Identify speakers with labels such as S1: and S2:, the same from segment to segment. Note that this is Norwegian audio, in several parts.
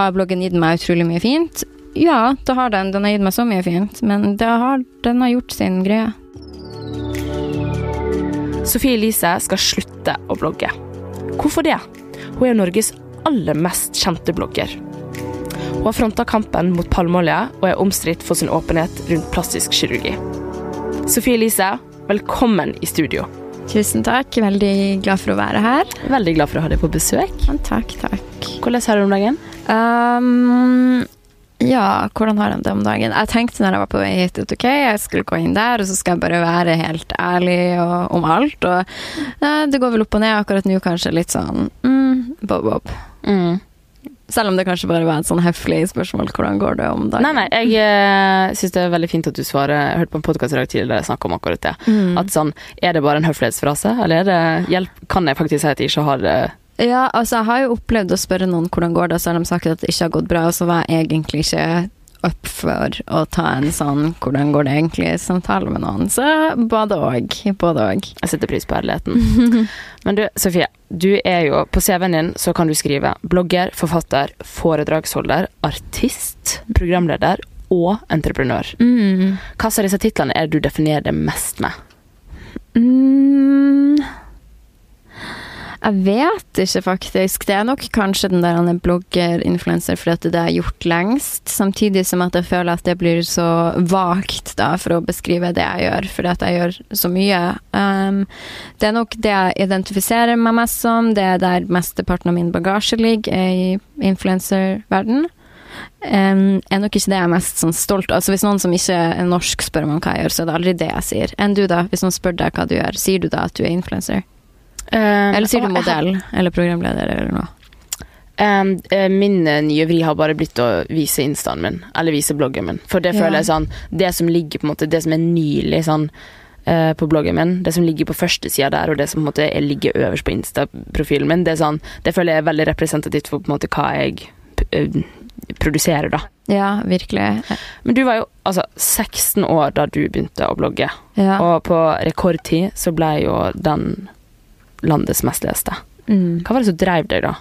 S1: Har bloggen gitt meg utrolig mye fint? Ja, det har den. Den har gitt meg så mye fint, men har, den har gjort sin greie.
S2: Sofie Elise skal slutte å blogge. Hvorfor det? Hun er Norges aller mest kjente blogger. Hun har fronta kampen mot palmeolje og er omstridt for sin åpenhet rundt plastisk kirurgi. Sofie Elise, velkommen i studio.
S1: Tusen takk. Veldig glad for å være her.
S2: Veldig glad for å ha deg på besøk.
S1: Ja, takk, takk.
S2: Hvordan har du om dagen?
S1: Um, ja, hvordan har han det om dagen? Jeg tenkte når jeg var på vei hit at ok, jeg skulle gå inn der, og så skal jeg bare være helt ærlig og, om alt. Og ja, det går vel opp og ned akkurat nå, kanskje litt sånn mm, bob-bob. Mm. Selv om det kanskje bare var et sånn høflig spørsmål. Hvordan går det om dagen?
S2: Nei, nei, jeg uh, syns det er veldig fint at du svarer. Jeg hørte på en podkast i dag tidlig der jeg snakka om akkurat det. Mm. At sånn, er det bare en høflighetsfrase, eller er det hjelp? Kan jeg faktisk si at jeg ikke har det
S1: ja, altså jeg har jo opplevd å spørre noen hvordan går det, så har de sagt at det ikke har gått bra, og så var jeg egentlig ikke opp for å ta en sånn 'hvordan går det egentlig?'-samtale med noen. Så både og. Både og.
S2: Jeg setter pris på ærligheten. Men du, Sofie. Du er jo På CV-en din så kan du skrive blogger, forfatter, foredragsholder, artist, programleder og entreprenør. Mm. Hva av disse titlene er det du definerer det mest med?
S1: Mm. Jeg vet ikke, faktisk. Det er nok kanskje den der han er blogger-influenser fordi det er gjort lengst. Samtidig som at jeg føler at det blir så vagt da, for å beskrive det jeg gjør, fordi at jeg gjør så mye. Um, det er nok det jeg identifiserer meg mest som. Det er der mesteparten av min bagasje ligger, er i influenserverden. Um, er nok ikke det jeg er mest sånn, stolt av. Altså, hvis noen som ikke er norsk spør meg om hva jeg gjør, så er det aldri det jeg sier. Enn du, da? Hvis noen spør deg hva du gjør, sier du da at du er influenser? Uh, eller sier du modell eller programleder eller noe?
S2: Um, min eh, nye vri har bare blitt å vise instaen min, eller vise bloggen min. For det føler jeg sånn Det som ligger på en måte Det som er nylig sånn uh, på bloggen min, det som ligger på første sida der, og det som på en måte ligger øverst på Insta-profilen min, det sånn Det føler jeg er veldig representativt for på en måte hva jeg uh, produserer, da.
S1: Ja, virkelig.
S2: Men du var jo altså 16 år da du begynte å blogge, ja. og på rekordtid så ble jo den landets mest leste. Mm. Hva var det som drev deg, da?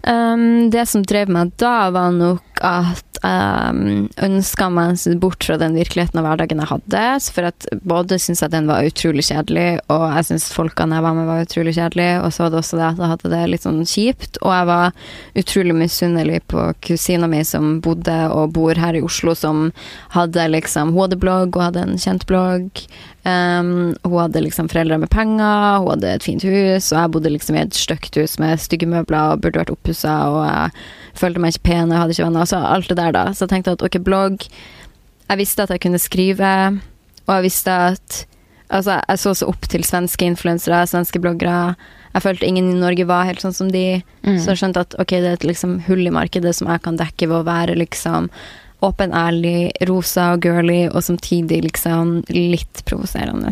S1: Um, det som drev meg da, var nok at jeg um, ønska meg bort fra den virkeligheten og hverdagen jeg hadde. For at både syns jeg den var utrolig kjedelig, og jeg syns folkene jeg var med, var utrolig kjedelige. Og så var det også det at jeg hadde det litt sånn kjipt. Og jeg var utrolig misunnelig på kusina mi som bodde og bor her i Oslo, som hadde liksom Hun hadde blogg, og hadde en kjent blogg. Um, hun hadde liksom foreldre med penger, hun hadde et fint hus, og jeg bodde liksom i et stygt hus med stygge møbler og burde vært oppussa, og jeg følte meg ikke pen, jeg hadde ikke venner, altså alt det der, da. Så jeg tenkte at ok, blogg Jeg visste at jeg kunne skrive, og jeg visste at Altså, jeg så så opp til svenske influensere, svenske bloggere. Jeg følte ingen i Norge var helt sånn som de, mm. så jeg skjønte at ok, det er et liksom hull i markedet som jeg kan dekke ved å være liksom åpen, ærlig, rosa og girly, og samtidig liksom litt provoserende.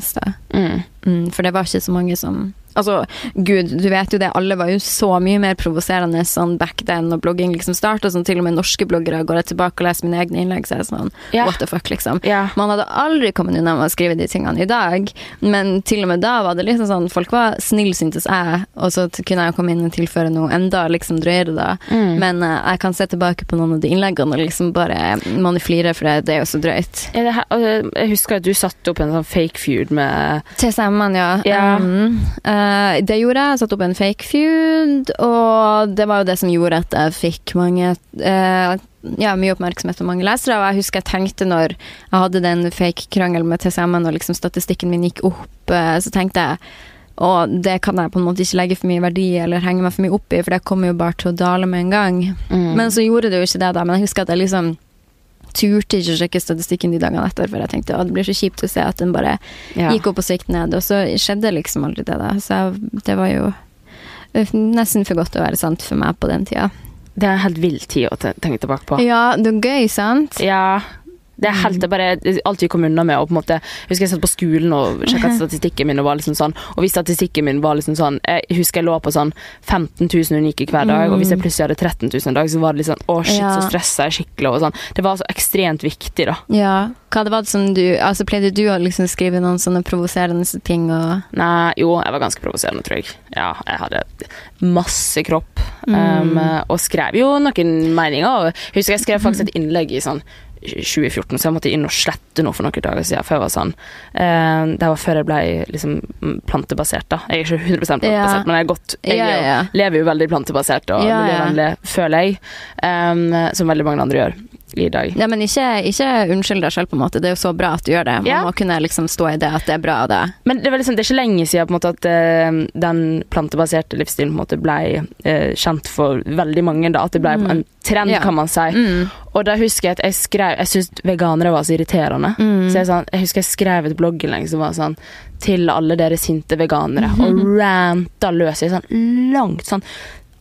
S1: Mm. Mm, for det var ikke så mange som Altså, gud, du vet jo det, alle var jo så mye mer provoserende sånn back then når blogging liksom starta, sånn til og med norske bloggere går jeg tilbake og leser mine egne innlegg, så er det sånn yeah. what the fuck, liksom. Yeah. Man hadde aldri kommet unna med å skrive de tingene i dag, men til og med da var det liksom sånn folk var snille, syntes jeg, og så kunne jeg komme inn og tilføre noe enda liksom drøyere da, mm. men uh, jeg kan se tilbake på noen av de innleggene og liksom bare man flirer, for det, det, er jo så drøyt.
S2: Her, jeg husker at du satte opp en sånn fake feud med
S1: TSM-en, ja. Yeah. Um, uh, Eh, det gjorde jeg. Satte opp en fake feud, og det var jo det som gjorde at jeg fikk mange uh, ja, mye oppmerksomhet og mange lesere. Og jeg husker jeg tenkte når jeg hadde den fake krangelen med TCM-en og liksom statistikken min gikk opp, uh, så tenkte jeg og det kan jeg på en måte ikke legge for mye verdi eller henge meg for mye opp i, for det kommer jo bare til å dale med en gang. Mm. Men så gjorde det jo ikke det, da. Men jeg husker at jeg liksom turte ikke å sjekke statistikken de dagene etter, for jeg tenkte å, det blir så kjipt å se at den bare ja. gikk opp og så gikk ned. Og så skjedde liksom aldri det, da. Så det var jo nesten for godt til å være sant for meg på den tida.
S2: Det er en helt vill tid å tenke tilbake på.
S1: Ja, det er gøy, sant?
S2: Ja, det er helt, det bare alt vi kom unna med. Og på en måte, jeg husker jeg satt på skolen og sjekka statistikken min, og var liksom sånn Og hvis statistikken min var liksom sånn Jeg husker jeg lå på sånn 15 000 unike hver dag, og hvis jeg plutselig hadde 13 000 en dag, så var det litt sånn Å, shit, så stressa jeg skikkelig og sånn. Det var så ekstremt viktig, da.
S1: Ja. Hva det var det som du Altså, pleide du å liksom skrive noen sånne provoserende ting og
S2: Nei, jo, jeg var ganske provoserende, tror jeg. Ja, jeg hadde masse kropp. um, og skrev jo noen meninger. Og jeg husker jeg skrev faktisk et innlegg i sånn 2014, så jeg måtte inn og slette noe for noen dager siden. For jeg var sånn uh, Det var før jeg ble liksom plantebasert, da. Jeg er ikke 100 plantebasert,
S1: Ja.
S2: men jeg, er godt, jeg
S1: Ja, ja.
S2: lever jo veldig plantebasert og miljøvennlig, føler jeg. Um, som veldig mange andre gjør i dag.
S1: Ja, men ikke, ikke unnskyld deg selv, på en måte. Det er jo så bra at du gjør det. Man
S2: Ja.
S1: må kunne liksom stå i det at det er bra det.
S2: Men det, liksom, det er ikke lenge siden måte, at uh, den plantebaserte livsstilen måte ble uh, kjent for veldig mange. Da, at det ble
S1: Mm.
S2: en trend,
S1: Ja.
S2: kan man si.
S1: Mm.
S2: Og da husker jeg at jeg skrev Jeg syntes veganere var så irriterende.
S1: Mm.
S2: Så jeg, sånn, jeg husker jeg skrev et blogginnlegg som var sånn Til alle dere sinte veganere.
S1: Mhm.
S2: Og ranta løs i sånn langt sånn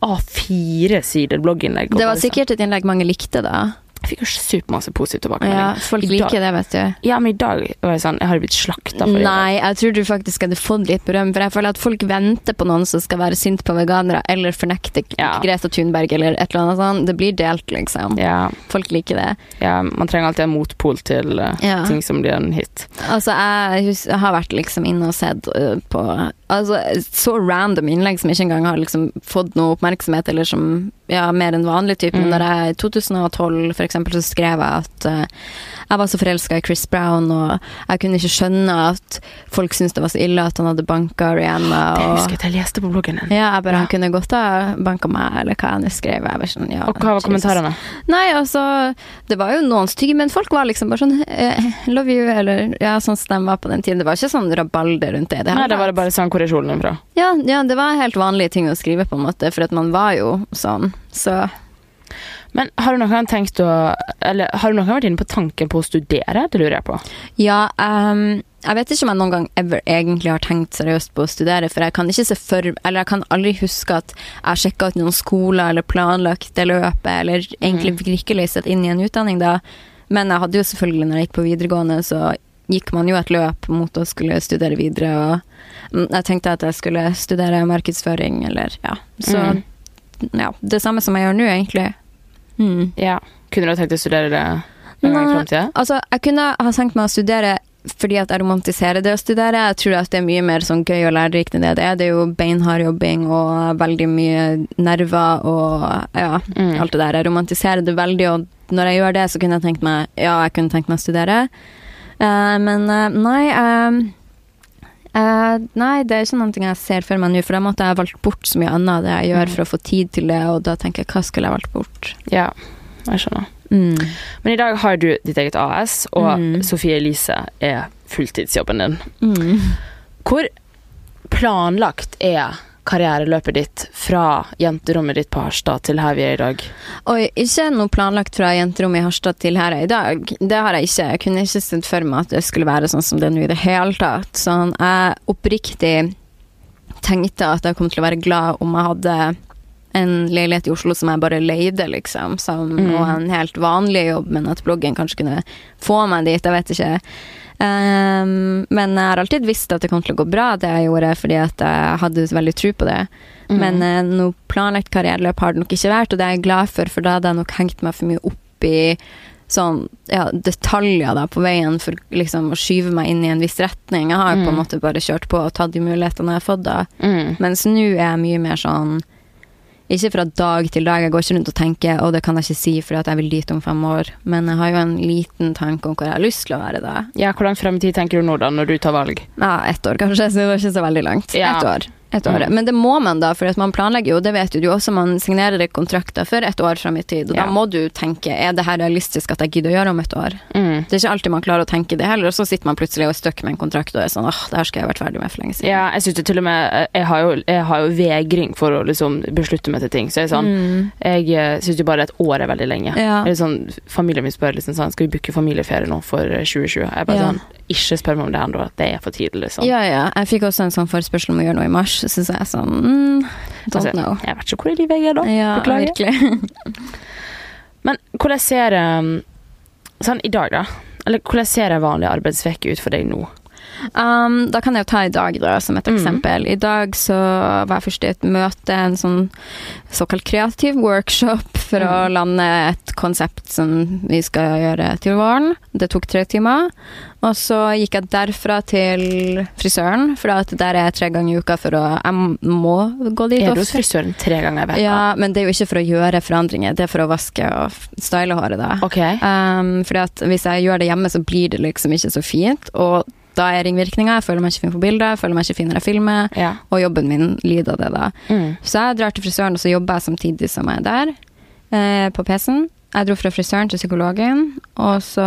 S2: A4-sider blogginnlegg.
S1: Det var
S2: sånn-
S1: sikkert et innlegg mange likte, da.
S2: Jeg fikk jo supermasse positiv
S1: Ja,
S2: tilbakemelding.
S1: folk liker det, vet du.
S2: Ja, men i dag var jeg sånn Jeg har blitt slakta for det.
S1: Nei, jeg tror du faktisk hadde fått litt berøm, for jeg føler at folk venter på noen som skal være sint på veganere, eller fornekte
S2: Ja.
S1: Greta Thunberg, eller et eller annet sånt. Det blir delt, liksom.
S2: Ja,
S1: Folk liker det.
S2: ja, man trenger alltid en motpol til uh,
S1: Ja.
S2: ting som blir en hit.
S1: Altså, jeg, jeg har vært liksom inne og sett uh, på Altså, så random innlegg som ikke engang har liksom fått noe oppmerksomhet, eller som ja, mer enn vanlig type. Men
S2: Mm.
S1: når jeg i 2012 for eksempel, så skrev jeg at uh, jeg var så forelska i Chris Brown, og jeg kunne ikke skjønne at folk syntes det var så ille at han hadde banka Rihanna.
S2: Det
S1: Og,
S2: husker jeg at jeg leste på bloggen din.
S1: ja, jeg bare,
S2: Ja.
S1: Han kunne godt ha banka meg, eller hva jeg nå skrev. Jeg bare sånn, ja,
S2: Og hva var
S1: Jesus.
S2: kommentarene?
S1: Nei, altså Det var jo noen stygge, men folk var liksom bare sånn eh, Love you, eller ja, sånn som de var på den tiden. Det var ikke sånn rabalder rundt det. det
S2: Nei, det var det bare sånn hvor er kjolen din fra?
S1: Ja, ja, det var helt vanlige ting å skrive, på en måte, for at man var jo sånn. Så
S2: Men har du noen gang tenkt å Eller har du noen gang vært inne på tanken på å studere? Det lurer jeg på.
S1: ja um, Jeg vet ikke om jeg noen gang ever egentlig har tenkt seriøst på å studere, for jeg kan ikke se for Eller jeg kan aldri huske at jeg sjekka ut noen skoler eller planlagt det løpet, eller egentlig virkelig sett inn i en utdanning da. Men jeg hadde jo selvfølgelig, når jeg gikk på videregående, så gikk man jo et løp mot å skulle studere videre, og jeg tenkte at jeg skulle studere markedsføring, eller ja. Så
S2: Mm.
S1: ja, det samme som jeg gjør nå, egentlig. Mm.
S2: Ja. Kunne du ha tenkt å studere det en gang i framtida?
S1: Altså, jeg kunne ha tenkt meg å studere fordi at jeg romantiserer det å studere. Jeg tror at det er mye mer sånn gøy og lærerikt enn det det er. Det er jo beinhard jobbing og veldig mye nerver og ja,
S2: Mm.
S1: alt det der. Jeg romantiserer det veldig, og når jeg gjør det, så kunne jeg tenkt meg ja, jeg kunne tenkt meg å studere. Eh, men eh, nei Uh, Nei, det er ikke noe jeg ser for meg nå, for da måtte jeg valgt bort så mye annet av det jeg gjør
S2: Mm.
S1: for å få tid til det, og da tenker jeg hva skulle jeg valgt bort?
S2: Ja, jeg skjønner.
S1: Mm.
S2: Men i dag har du ditt eget AS, og
S1: Mm.
S2: Sofie Elise er fulltidsjobben din.
S1: Mm.
S2: Hvor planlagt er karriereløpet ditt fra jenterommet ditt på Harstad til her vi er i dag?
S1: Oi, ikke noe planlagt fra jenterommet i Harstad til her er i dag. Det har jeg ikke. Jeg kunne ikke sett for meg at det skulle være sånn som det er nå i det hele tatt. Sånn, jeg oppriktig tenkte at jeg kom til å være glad om jeg hadde en leilighet i Oslo som jeg bare leide, liksom. Som,
S2: Mm.
S1: Og en helt vanlig jobb, men at bloggen kanskje kunne få meg dit. Jeg vet ikke. Ehm, men jeg har alltid visst at det kom til å gå bra, det jeg gjorde, fordi at jeg hadde veldig tro på det.
S2: Mm.
S1: Men uh, noe planlagt karriereløp har det nok ikke vært, og det er jeg glad for, for da hadde jeg nok hengt meg for mye opp i sånn ja, detaljer da på veien for liksom å skyve meg inn i en viss retning. Jeg har på en
S2: Mm.
S1: måte bare kjørt på og tatt de mulighetene jeg har fått da.
S2: Mm.
S1: Mens nå er jeg mye mer sånn ikke fra dag til dag. Jeg går ikke rundt og tenker og det kan jeg ikke si fordi at jeg vil dit om fem år. Men jeg har jo en liten tanke om hvor jeg har lyst til å være da.
S2: Ja, Hvor langt frem i tid tenker du nå, da, når du tar valg?
S1: Ja, ett år kanskje, så det var ikke så veldig langt.
S2: Ja.
S1: Ett år. Et år.
S2: Mm.
S1: Men det må man da, for man planlegger jo, det vet du også, man signerer kontrakter for et år frem i tid. Og
S2: Ja.
S1: da må du tenke er det her realistisk at jeg gidder å gjøre om et år.
S2: Mm.
S1: Det er ikke alltid man klarer å tenke det heller, og så sitter man plutselig og er stuck med en kontrakt og er sånn åh, det her skal jeg ha vært ferdig med for lenge siden.
S2: Ja, jeg synes det til og med Jeg har jo, jeg har jo vegring for å liksom beslutte meg til ting. Så jeg er sånn
S1: Mm.
S2: Jeg eh, syns jo bare et år er veldig lenge.
S1: Ja.
S2: Eller sånn, Familien min spør liksom sånn Skal vi booke familieferie nå for eh, 2020. Jeg bare
S1: Ja.
S2: sånn Ikke spør meg om det ennå. Det er for tidlig, liksom.
S1: ja, ja. Jeg fikk også en sånn forespørsel om å gjøre noe i mars, så sa jeg sånn mm, don't
S2: Altså,
S1: know.
S2: Jeg vet ikke hvor i livet jeg er da.
S1: Ja,
S2: Beklager.
S1: virkelig.
S2: Men hvordan ser um, Sånn i dag, da. Eller hvordan ser en vanlig arbeidsveke ut for deg nå?
S1: Um, da kan jeg jo ta i dag, da, som et
S2: eksempel.
S1: eksempel. I dag så var jeg først i et møte, en sånn såkalt kreativ workshop for å
S2: Mm.
S1: lande et konsept som vi skal gjøre til våren. Det tok tre timer. Og så gikk jeg derfra til frisøren, for der er jeg tre ganger i uka for å Jeg må gå dit
S2: Er du hos frisøren tre ganger i uka?
S1: Ja, men det er jo ikke for å gjøre forandringer, det er for å vaske og style håret, da.
S2: Okay.
S1: Um, for hvis jeg gjør det hjemme, så blir det liksom ikke så fint. Og da er ringvirkninger. Jeg føler meg ikke fin på bildet, jeg føler meg ikke fin når jeg filmer.
S2: Ja.
S1: Og jobben min lider av det, da.
S2: Mm.
S1: Så jeg drar til frisøren, og så jobber jeg samtidig som jeg er der, eh, på PC-en. Jeg dro fra frisøren til psykologen, og så,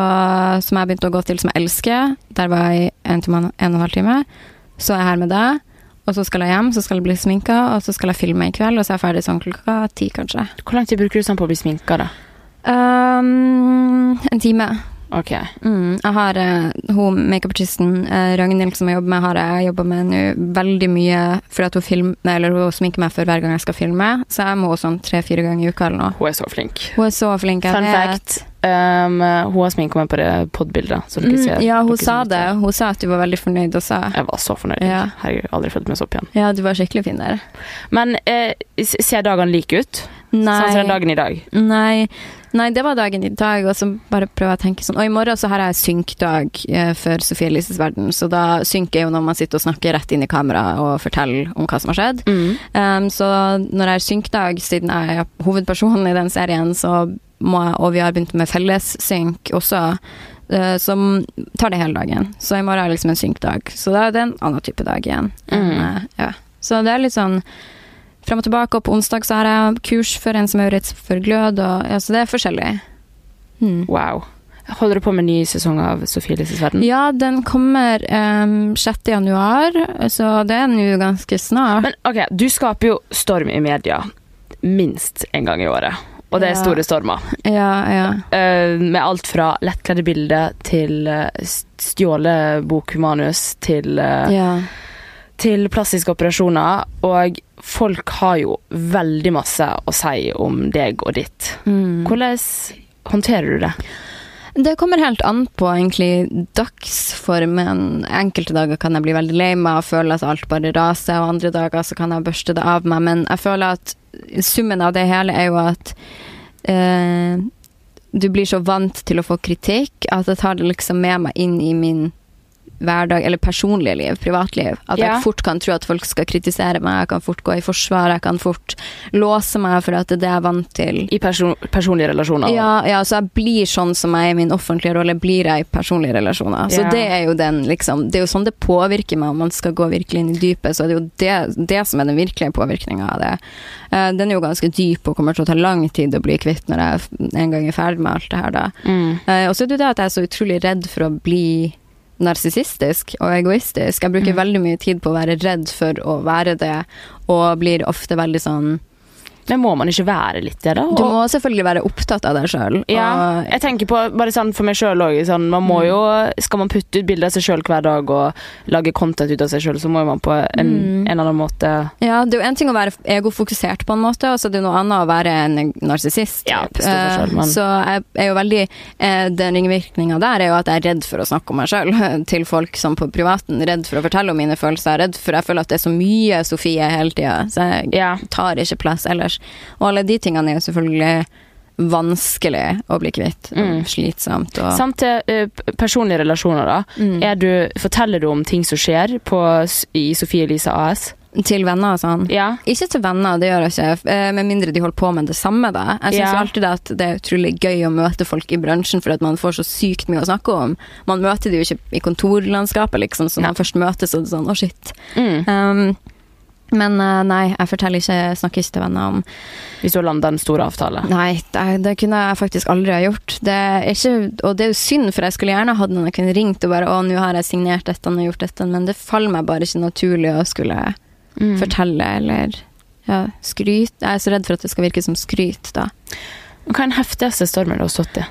S1: som jeg begynte å gå til, som jeg elsker. Der var jeg i en, time, en og en halv time. Så er jeg her med deg. Og så skal jeg hjem, så skal jeg bli sminka, og så skal jeg filme i kveld, og så er jeg ferdig sånn klokka ti, kanskje.
S2: Hvor lang tid bruker du sånn på å bli sminka, da?
S1: Um, en time.
S2: Ok.
S1: Mm, jeg har uh, hun makeupartisten uh, Ragnhild som jeg jobber med, har jeg jobba med nå veldig mye for at hun, film, eller hun sminker meg for hver gang jeg skal filme. Så jeg må sånn tre-fire ganger i uka eller noe.
S2: Hun er så flink.
S1: Hun er så flink. jeg
S2: Fun
S1: vet.
S2: fact. Um, hun har sminka meg på det podbildet.
S1: Mm, ja, hun sa det. Hun sa at du var veldig fornøyd også.
S2: Jeg var så fornøyd.
S1: Ja.
S2: Herregud, aldri følt meg så pen.
S1: Ja, du var skikkelig fin der.
S2: Men uh, ser dagene like ut? Sånn som den dagen i dag?
S1: Nei, nei, det var dagen i dag, og så bare prøve å tenke sånn Og i morgen så har jeg synkdag eh, for Sofie Elises verden, så da synker jo når man sitter og snakker rett inn i kamera og forteller om hva som har skjedd.
S2: Mm.
S1: Um, så når jeg har synkdag, siden jeg er hovedpersonen i den serien, så må jeg, og vi har begynt med fellessynk også, uh, som tar det hele dagen. Så i morgen er liksom en synkdag. Så da er det en annen type dag igjen.
S2: Mm.
S1: Uh, ja. Så det er litt sånn fram og tilbake, og på onsdag så har jeg kurs for en som er rett for glød, og ja, så det er forskjellig. Mm.
S2: Wow. Holder du på med ny sesong av Sofie Elises verden?
S1: Ja, den kommer um, 6. januar, så det er nå ganske snart.
S2: Men ok, du skaper jo storm i media minst en gang i året. Og det er
S1: Ja.
S2: store stormer.
S1: ja, ja.
S2: Uh, med alt fra lettkledde bilder til uh, stjålet bokmanus til, uh,
S1: ja.
S2: til plastiske operasjoner. Og folk har jo veldig masse å si om deg og ditt.
S1: Mm.
S2: Hvordan håndterer du det?
S1: Det kommer helt an på egentlig dagsformen. Enkelte dager kan jeg bli veldig lei meg og føle at alt bare raser, og andre dager så kan jeg børste det av meg, men jeg føler at summen av det hele er jo at eh, du blir så vant til å få kritikk at jeg tar det liksom med meg inn i min hverdag, eller personlige liv, privatliv. At
S2: Ja.
S1: jeg fort kan tro at folk skal kritisere meg, jeg kan fort gå i forsvar, jeg kan fort låse meg for at det er det jeg er vant til.
S2: I person personlige relasjoner?
S1: Ja, ja, så jeg blir sånn som jeg er i min offentlige rolle, blir jeg i personlige relasjoner. Så
S2: Ja.
S1: det er jo den, liksom Det er jo sånn det påvirker meg, om man skal gå virkelig inn i dypet. Så det er jo det, det som er den virkelige påvirkninga av det. Uh, den er jo ganske dyp og kommer til å ta lang tid å bli kvitt når jeg en gang er ferdig med alt det her, da.
S2: Mm.
S1: Uh, og så er det jo det at jeg er så utrolig redd for å bli narsissistisk og egoistisk. Jeg bruker
S2: Mm.
S1: veldig mye tid på å være redd for å være det, og blir ofte veldig sånn
S2: Men må man ikke være litt det, da?
S1: Du må selvfølgelig være opptatt av deg sjøl.
S2: Ja, jeg tenker på bare sånn for meg sjøl òg. Sånn, man må
S1: Mm.
S2: jo Skal man putte ut bilder av seg sjøl hver dag og lage content ut av seg sjøl, så må man på en,
S1: Mm.
S2: en annen måte
S1: Ja, det er jo en ting å være egofokusert på en måte, og så er det noe annet å være en narsissist.
S2: Ja, men-
S1: Så jeg er jo veldig eh, Den ringvirkninga der er jo at jeg er redd for å snakke om meg sjøl til folk som på privaten. Redd for å fortelle om mine følelser. Redd for Jeg føler at det er så mye Sofie hele tida, så jeg
S2: Ja.
S1: tar ikke plass ellers. Og alle de tingene er jo selvfølgelig vanskelig å bli kvitt.
S2: Mm.
S1: Slitsomt og
S2: Samt til uh, personlige relasjoner, da.
S1: Mm.
S2: Du, forteller du om ting som skjer på, i Sofie Elise AS?
S1: Til venner og sånn.
S2: Ja.
S1: Ikke til venner, det gjør jeg ikke, eh, med mindre de holder på med det samme. da. Jeg syns
S2: Ja.
S1: alltid at det er utrolig gøy å møte folk i bransjen, for at man får så sykt mye å snakke om. Man møter de jo ikke i kontorlandskapet, liksom, så når man først møtes, så er det sånn å, shit.
S2: Mm.
S1: Um, men eh, nei, jeg forteller ikke, snakker ikke til venner om
S2: Hvis du har landa en stor avtale.
S1: Nei, det, det kunne jeg faktisk aldri ha gjort. Det ikke, og det er jo synd, for jeg skulle gjerne hatt noen jeg kunne ringt og bare 'Å, nå har jeg signert dette og gjort dette', men det faller meg bare ikke naturlig å skulle
S2: Mm.
S1: fortelle eller ja, skryte. Jeg er så redd for at det skal virke som skryt, da.
S2: Hva er den heftigste stormen du har stått i?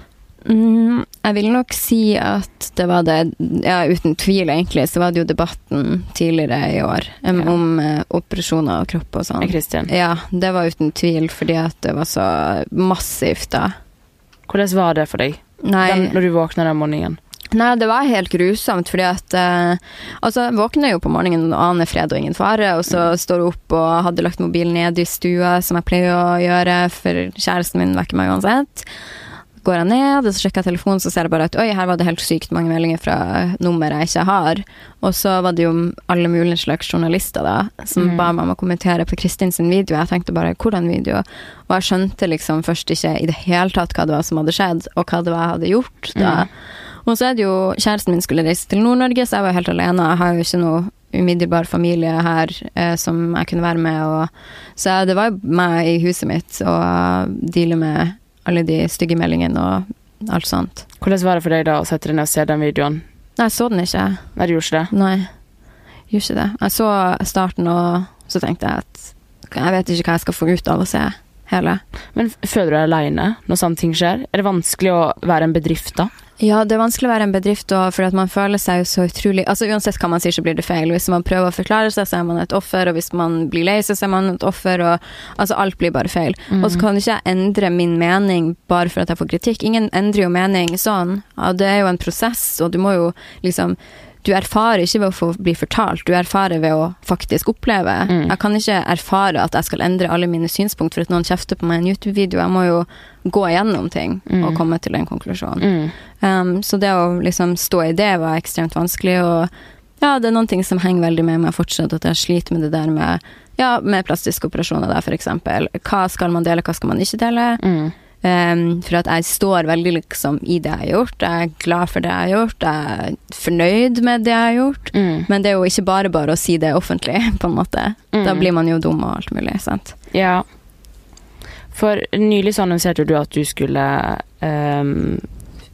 S1: Mm, jeg vil nok si at det var det Ja, uten tvil, egentlig, så var det jo debatten tidligere i år um,
S2: Ja.
S1: om uh, operasjoner og kropp og sånn. Ja, det var uten tvil, fordi at det var så massivt, da.
S2: Hvordan var det for deg den, når du våkna den morgenen?
S1: Nei, det var helt grusomt, fordi at eh, Altså, jeg våkner jo på morgenen og aner fred og ingen fare, og så står jeg opp og hadde lagt mobilen ned i stua, som jeg pleier å gjøre, for kjæresten min vekker meg uansett. Går jeg ned, og så sjekker jeg telefonen, så ser jeg bare at oi, her var det helt sykt mange meldinger fra nummer jeg ikke har. Og så var det jo alle mulige slags journalister da, som
S2: Mm.
S1: ba meg om å kommentere på Kristin sin video. Jeg tenkte bare hvordan video? Og jeg skjønte liksom først ikke i det hele tatt hva det var som hadde skjedd, og hva det var jeg hadde gjort da. Og så er det jo Kjæresten min skulle reise til Nord-Norge, så jeg var helt alene. Jeg har jo ikke noe umiddelbar familie her eh, som jeg kunne være med. Og, så det var jo meg i huset mitt og deale med alle de stygge meldingene og alt sånt.
S2: Hvordan var det for deg da å sette deg ned og se den videoen?
S1: Nei, jeg så den ikke.
S2: Nei, du gjorde ikke det?
S1: Nei, jeg gjorde ikke det. Jeg så starten, og så tenkte jeg at jeg vet ikke hva jeg skal få ut av å se hele.
S2: Men føler du deg aleine når sånne ting skjer? Er det vanskelig å være en bedrift da?
S1: Ja, det er vanskelig å være en bedrift, da for man føler seg jo så utrolig Altså Uansett hva man sier, så blir det feil. Hvis man prøver å forklare seg, så er man et offer, og hvis man blir lei seg, så er man et offer, og altså alt blir bare feil. Og så kan ikke jeg endre min mening bare for at jeg får kritikk. Ingen endrer jo mening sånn. Ja, det er jo en prosess, og du må jo liksom du erfarer ikke ved å få bli fortalt, du erfarer ved å faktisk oppleve.
S2: Mm.
S1: Jeg kan ikke erfare at jeg skal endre alle mine synspunkt for at noen kjefter på meg i en YouTube-video. Jeg må jo gå igjennom ting
S2: Mm.
S1: og komme til en konklusjon.
S2: Mm.
S1: Um, så det å liksom stå i det var ekstremt vanskelig, og ja, det er noen ting som henger veldig med meg fortsatt, at jeg sliter med det der med ja, med plastiske operasjoner der, for eksempel. Hva skal man dele, hva skal man ikke dele?
S2: Mm.
S1: Um, for at jeg står veldig liksom i det jeg har gjort. Jeg er glad for det jeg har gjort. Jeg er fornøyd med det jeg har gjort.
S2: Mm.
S1: Men det er jo ikke bare bare å si det offentlig, på en måte.
S2: Mm.
S1: Da blir man jo dum og alt mulig, sant.
S2: Ja. For nylig så annonserte du at du skulle um,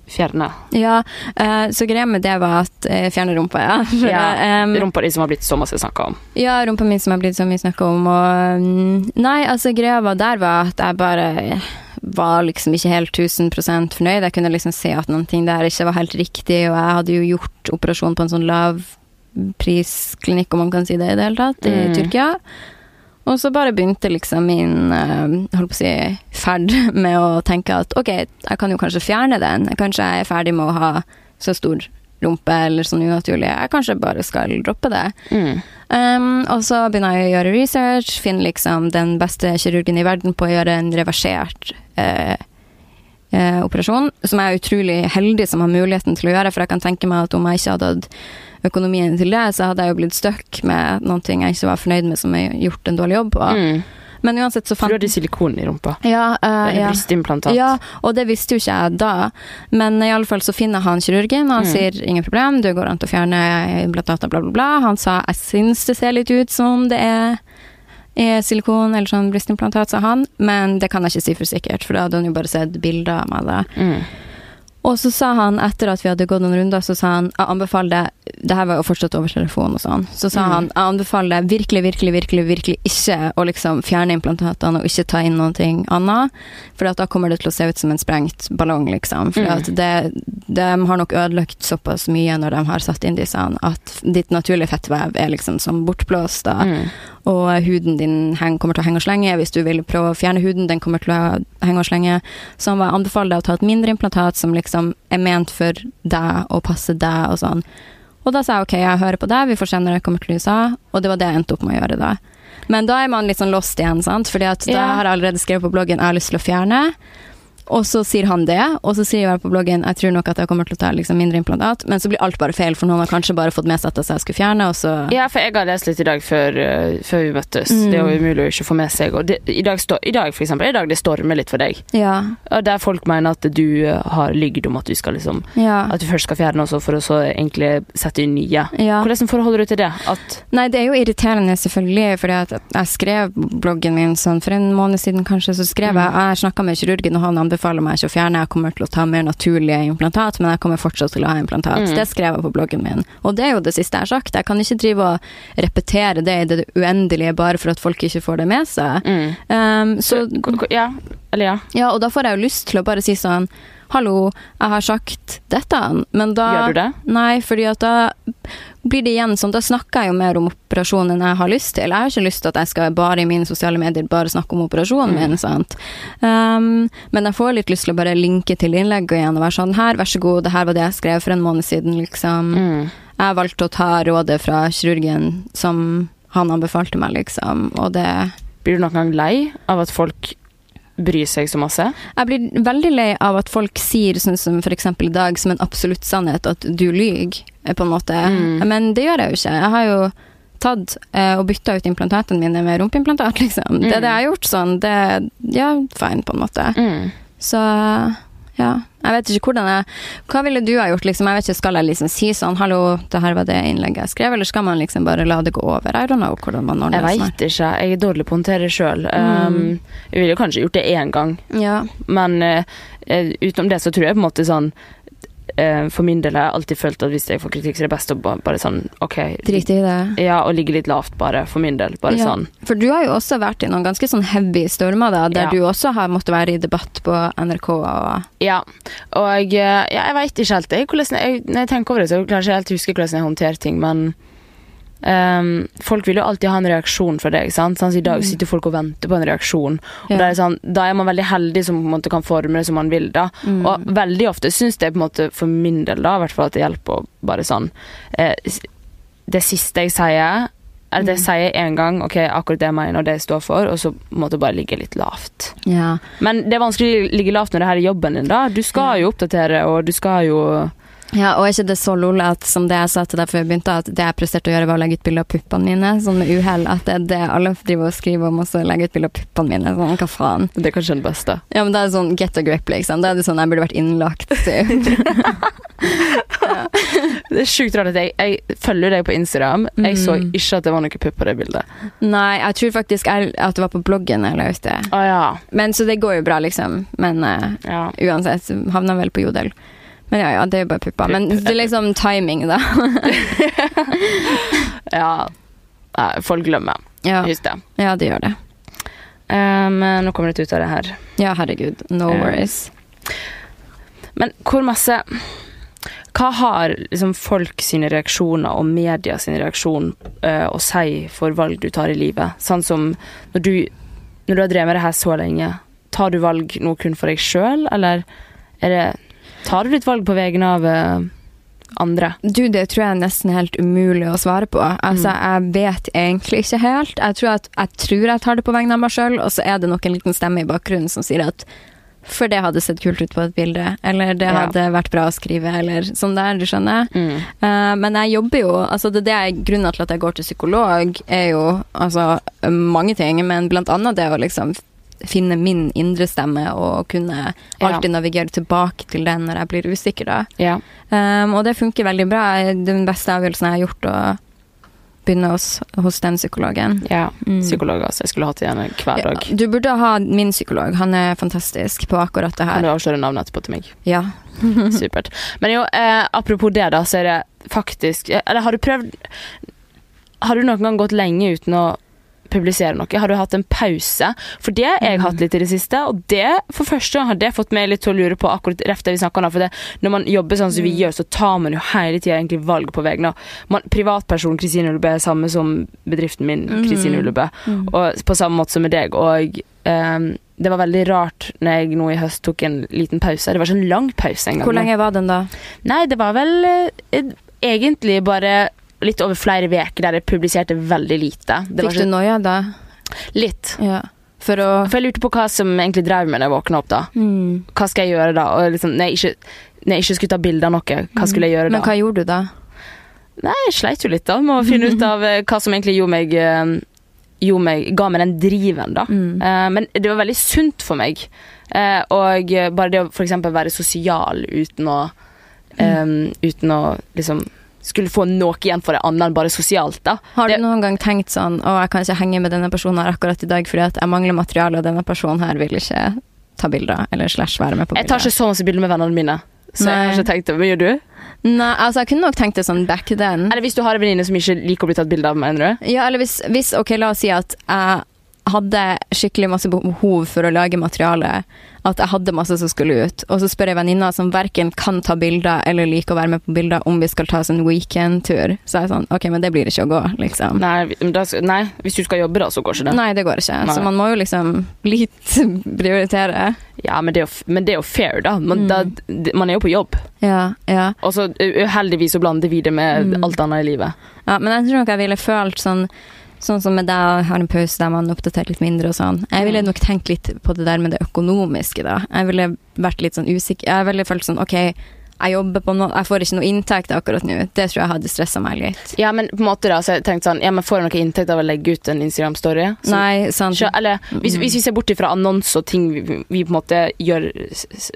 S2: fjerne
S1: Ja, uh, så greia med det var at uh, Fjerne rumpa, ja.
S2: Ja,
S1: um,
S2: rumpa di som har blitt så masse snakka om.
S1: Ja, rumpa mi som har blitt så mye snakka om, og mm, Nei, altså, greia var der var at jeg bare var liksom ikke helt 1000% fornøyd. Jeg kunne liksom se at noen ting der ikke var helt riktig, og jeg hadde jo gjort operasjon på en sånn lavprisklinikk, om man kan si det i det hele tatt, i
S2: Mm.
S1: Tyrkia. Og så bare begynte liksom min eh, holdt på å si, ferd med å tenke at ok, jeg kan jo kanskje fjerne den. Kanskje jeg er ferdig med å ha så stor rumpe eller sånn unaturlig. Jeg kanskje bare skal droppe det.
S2: Mm.
S1: Um, og så begynner jeg å gjøre research, finner liksom den beste kirurgen i verden på å gjøre en reversert eh, eh, operasjon, som jeg er utrolig heldig som har muligheten til å gjøre, for jeg kan tenke meg at om jeg ikke hadde hatt økonomien til det, så hadde jeg jo blitt stuck med noen ting jeg ikke var fornøyd med, som jeg gjort en dårlig jobb på.
S2: Mm.
S1: Men uansett så
S2: For
S1: fant
S2: du hadde silikon i rumpa.
S1: ja, Uh,
S2: Eller
S1: ja.
S2: brystimplantat.
S1: Ja, og det visste jo ikke jeg da. Men i alle fall så finner han kirurgen, og han
S2: Mm.
S1: sier ingen problem, det går an å fjerne implantater, bla, bla, bla. Han sa jeg syns det ser litt ut som det er, er silikon eller sånn brystimplantat, sa han. Men det kan jeg ikke si for sikkert, for da hadde han jo bare sett bilder av meg da.
S2: Mm.
S1: Og så sa han, etter at vi hadde gått noen runder, så sa han jeg anbefaler deg Det her var jo fortsatt over telefonen og sånn. Så sa
S2: Mm.
S1: han jeg anbefaler deg virkelig, virkelig, virkelig virkelig ikke å liksom fjerne implantatene og ikke ta inn noe annet. For da kommer det til å se ut som en sprengt ballong, liksom. For
S2: Mm.
S1: det, de har nok ødelagt såpass mye når de har satt inn disse, at ditt naturlige fettvev er liksom som bortblåst. da.
S2: Mm.
S1: Og huden din heng, kommer til å henge og slenge. Hvis du vil prøve å fjerne huden, den kommer til å henge og slenge. Så han anbefaler deg å ta et mindre implantat som liksom er ment for deg og passer deg og sånn. Og da sa jeg ok, jeg hører på deg, vi får se når jeg kommer til USA. Og det var det jeg endte opp med å gjøre da. Men da er man litt sånn lost igjen, sant. Fordi at da har jeg allerede skrevet på bloggen jeg har lyst til å fjerne. Og så sier han det, og så sier jeg på bloggen jeg tror nok at jeg kommer til å ta liksom mindre implantat, men så blir alt bare feil, for noen har kanskje bare fått med seg at jeg skulle fjerne, og så
S2: Ja, for jeg har lest litt i dag før, uh, før vi møttes.
S1: Mm.
S2: Det er jo umulig å ikke få med seg. Det, i, dag stå, I dag, for eksempel, i dag det stormer litt for deg.
S1: Ja.
S2: Og Der folk mener at du eh, har lygd om at du skal liksom
S1: Ja.
S2: At du først skal fjerne også, for å så egentlig sette inn nye.
S1: ja.
S2: Hvordan forholder du til det? At
S1: Nei, det er jo irriterende, selvfølgelig, fordi at jeg skrev bloggen min sånn for en måned siden, kanskje, så skrev jeg
S2: Mm.
S1: Jeg snakka med kirurgen, og han anbefaler meg ikke å fjerne, jeg kommer til å ta mer naturlige implantat, men jeg kommer fortsatt til å ha implantat.
S2: Mm.
S1: Det skrev jeg på bloggen min. Og det er jo det siste jeg har sagt. Jeg kan ikke drive og repetere det i det uendelige bare for at folk ikke får det med seg.
S2: mm.
S1: Um, så
S2: k- Ja. Eller ja.
S1: ja, og da får jeg jo lyst til å bare si sånn Hallo, jeg har sagt dette, men da
S2: Gjør du det?
S1: Nei, fordi at da blir det igjen sånn Da snakker jeg jo mer om operasjonen enn jeg har lyst til. Jeg har ikke lyst til at jeg skal bare i mine sosiale medier bare snakke om operasjonen
S2: Mm.
S1: min, sant. Um, men jeg får litt lyst til å bare linke til innlegget igjen og være sånn Her, vær så god, det her var det jeg skrev for en måned siden, liksom.
S2: Mm.
S1: Jeg valgte å ta rådet fra kirurgen som han anbefalte meg, liksom, og det
S2: Blir du noen gang lei av at folk bryr seg så masse?
S1: Jeg blir veldig lei av at folk sier sånn som eksempel i dag som en absolutt sannhet at du lyver, eh, på en måte.
S2: Mm.
S1: Men det gjør jeg jo ikke. Jeg har jo tatt eh, og bytta ut implantatene mine med rumpeimplantat, liksom. Det er det jeg har gjort sånn. Det Ja, fine, på en måte.
S2: Mm.
S1: Så ja. Jeg vet ikke hvordan jeg Hva ville du ha gjort, liksom? Jeg vet ikke, Skal jeg liksom si sånn 'hallo, det her var det innlegget jeg skrev', eller skal man liksom bare la det gå over? I don't know hvordan man ordner
S2: Jeg
S1: det.
S2: veit ikke. Jeg er dårlig på å håndtere sjøl.
S1: Mm.
S2: Um, jeg ville kanskje gjort det én gang,
S1: Ja.
S2: men eh, utenom det så tror jeg på en måte sånn eh, For min del har jeg alltid følt at hvis jeg får kritikk, så er det best å ba- bare sånn OK.
S1: Drite i det.
S2: Ja, og ligge litt lavt, bare. For min del. Bare
S1: Ja,
S2: sånn.
S1: For du har jo også vært i noen ganske sånn heavy stormer, da, der
S2: Ja.
S1: du også har måttet være i debatt på NRK og
S2: Ja. Og eh, ja, jeg veit ikke helt jeg, hvordan jeg, Når jeg tenker over det, så klarer jeg ikke helt huske hvordan jeg håndterer ting, men ehm, folk vil jo alltid ha en reaksjon fra deg. sant? Sånn, så I dag
S1: Mm.
S2: sitter folk og venter på en reaksjon. Og
S1: Ja.
S2: da, er sånn, da er man veldig heldig som måte kan forme det som man vil.
S1: Mm.
S2: Og veldig ofte syns jeg måte for min del da, hvert fall at det hjelper å bare sånn eh, Det siste jeg sier, er det jeg
S1: Mm.
S2: sier én gang, ok, akkurat det jeg mener og det jeg står for, og så måtte jeg bare ligge litt lavt.
S1: Ja.
S2: Men det er vanskelig å ligge lavt når det her er jobben din, da. Du skal jo oppdatere, og du skal jo
S1: ja, og er ikke det så lolete som det jeg sa til deg før vi begynte, at det jeg presterte å gjøre, var å legge ut bilde av puppene mine, sånn med uhell, at det er det alle driver og skriver om, og så legge ut bilde av puppene mine, sånn, hva faen.
S2: Det er kanskje den beste.
S1: Ja, men da er det sånn get a grip, liksom. Da er det sånn jeg burde vært innlagt.
S2: Det er sjukt rart at jeg, jeg følger deg på Instagram. Jeg så
S1: Mm.
S2: ikke at det var noe pupp på det bildet.
S1: Nei, jeg tror faktisk jeg, at det var på bloggen jeg la ut det.
S2: Ah, ja.
S1: Men så det går jo bra, liksom. Men uh,
S2: ja.
S1: uansett, havna vel på jodel. Men ja, ja, det er jo bare pupper. Men det er liksom timing, da.
S2: Ja. Folk glemmer.
S1: ja.
S2: Husk det.
S1: ja, de gjør det.
S2: Um, nå kommer det ut av det her.
S1: Ja, herregud. No worries.
S2: Men hvor masse Hva har liksom folk sine reaksjoner og media sin reaksjon uh, å si for valg du tar i livet? Sånn som når du, når du har drevet med det her så lenge, tar du valg nå kun for deg sjøl, eller er det Tar du ditt valg på vegne av eh, andre?
S1: Du, det tror jeg er nesten helt umulig å svare på. Altså, jeg vet egentlig ikke helt. Jeg tror, at, jeg tror jeg tar det på vegne av meg sjøl, og så er det nok en liten stemme i bakgrunnen som sier at for det hadde sett kult ut på et bilde, eller det
S2: Ja.
S1: hadde vært bra å skrive, eller sånn der, du skjønner.
S2: Mm.
S1: Uh, men jeg jobber jo altså det, det er Grunnen til at jeg går til psykolog, er jo altså mange ting, men blant annet det å liksom finne min indre stemme og kunne
S2: Ja.
S1: alltid navigere tilbake til den når jeg blir usikker. da.
S2: Ja.
S1: Um, og det funker veldig bra. Den beste avgjørelsen jeg har gjort, å begynne hos, hos den psykologen.
S2: ja.
S1: Mm.
S2: Psykolog, altså. Jeg skulle hatt igjen hver
S1: Ja,
S2: dag.
S1: du burde ha min psykolog. Han er fantastisk på akkurat det her.
S2: Kan du avsløre navnet etterpå til meg?
S1: Ja.
S2: Supert. Men jo, eh, apropos det, da, så er det faktisk Eller har du prøvd Har du noen gang gått lenge uten å publisere noe? Har du hatt en pause? For det har jeg hatt litt i det siste, og det for første gang har det fått meg litt til å lure på akkurat rett det vi snakker om. For det, når man jobber sånn som vi gjør, så tar man jo hele tida egentlig valg på vegne av Privatpersonen Kristine Ullebø er samme som bedriften min, Kristine Ullebø.
S1: Mm.
S2: Og på samme måte som med deg. Og um, det var veldig rart når jeg nå i høst tok en liten pause. Det var ikke en lang pause engang.
S1: Hvor lenge var den, da?
S2: Nei, det var vel eh, egentlig bare litt over flere uker der jeg publiserte veldig lite. Det var
S1: Fikk du noia da?
S2: litt.
S1: Ja. For å
S2: For jeg lurte på hva som egentlig drev meg når jeg våkna opp, da.
S1: mm.
S2: Hva skal jeg gjøre da? Og liksom, når, jeg ikke, når jeg ikke skulle ta bilde av noe, hva skulle jeg gjøre da?
S1: Men hva gjorde du da?
S2: Nei, jeg sleit jo litt da med å finne ut av eh, hva som egentlig gjorde meg, eh, gjorde meg Ga meg den driven, da.
S1: Mm.
S2: Eh, men det var veldig sunt for meg. Og bare det å f.eks. være sosial uten å eh, Uten å liksom skulle få noe igjen for det annet enn bare sosialt, da.
S1: Har
S2: Det-
S1: du noen gang tenkt sånn Å, jeg kan ikke henge med denne personen her akkurat i dag fordi at jeg mangler materiale, og denne personen her vil ikke ta bilder, eller slash være med på bilder?
S2: Jeg tar ikke så masse bilder med vennene mine. Så jeg har
S1: Nei.
S2: ikke tenkt det. Men gjør du?
S1: Nei, altså jeg kunne nok tenkt det sånn back then.
S2: Eller hvis du har en venninne som ikke liker å bli tatt bilde av, mener du?
S1: Ja, eller hvis, hvis Ok, la oss si at jeg hadde skikkelig masse behov for å lage materiale. At jeg hadde masse som skulle ut. Og så spør jeg venninna som verken kan ta bilder eller liker å være med på bilder, om vi skal ta oss en weekendtur. Så er jeg sånn OK, men det blir ikke å gå, liksom.
S2: Nei, men da, nei, hvis du skal jobbe, da, så går ikke det.
S1: Nei, det går ikke.
S2: Nei.
S1: Så man må jo liksom litt prioritere.
S2: Ja, men det, er jo, men det er jo fair, da. Man,
S1: Mm.
S2: da. Man er jo på jobb.
S1: Ja, ja.
S2: Og så uheldigvis så blander vi det med
S1: Mm.
S2: alt annet i livet.
S1: ja. Men jeg tror nok jeg ville følt sånn Sånn som med deg, har en pause der man oppdaterer litt mindre og sånn. Jeg ville nok tenkt litt på det der med det økonomiske, da. Jeg ville vært litt sånn usikker. Jeg ville følt sånn OK, jeg jobber på noe Jeg får ikke noe inntekt akkurat nå. Det tror jeg hadde stressa meg litt.
S2: Ja, men på en måte da, så jeg tenkte sånn Ja, men får jeg noe inntekt av å legge ut en Instagram-story?
S1: Nei, sant.
S2: Så, eller hvis,
S1: Mm.
S2: hvis vi ser bort fra annonser og ting vi, vi på en måte gjør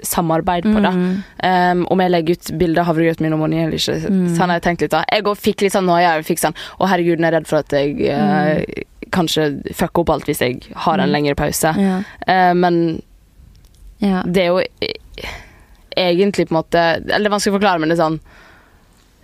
S2: samarbeid på, da.
S1: Mm.
S2: Um, om jeg legger ut bilde av havregrøten min om morgenen eller ikke.
S1: Mm.
S2: Sånn har jeg tenkt litt da. Jeg går, fikk litt sånn noia. Jeg fikk sånn Å, herregud, jeg er redd for at jeg eh, kanskje fucker opp alt hvis jeg har en
S1: Mm.
S2: lengre pause.
S1: Ja.
S2: Uh, men
S1: ja.
S2: det er jo eh, egentlig på en måte Eller det er vanskelig å forklare, men det er sånn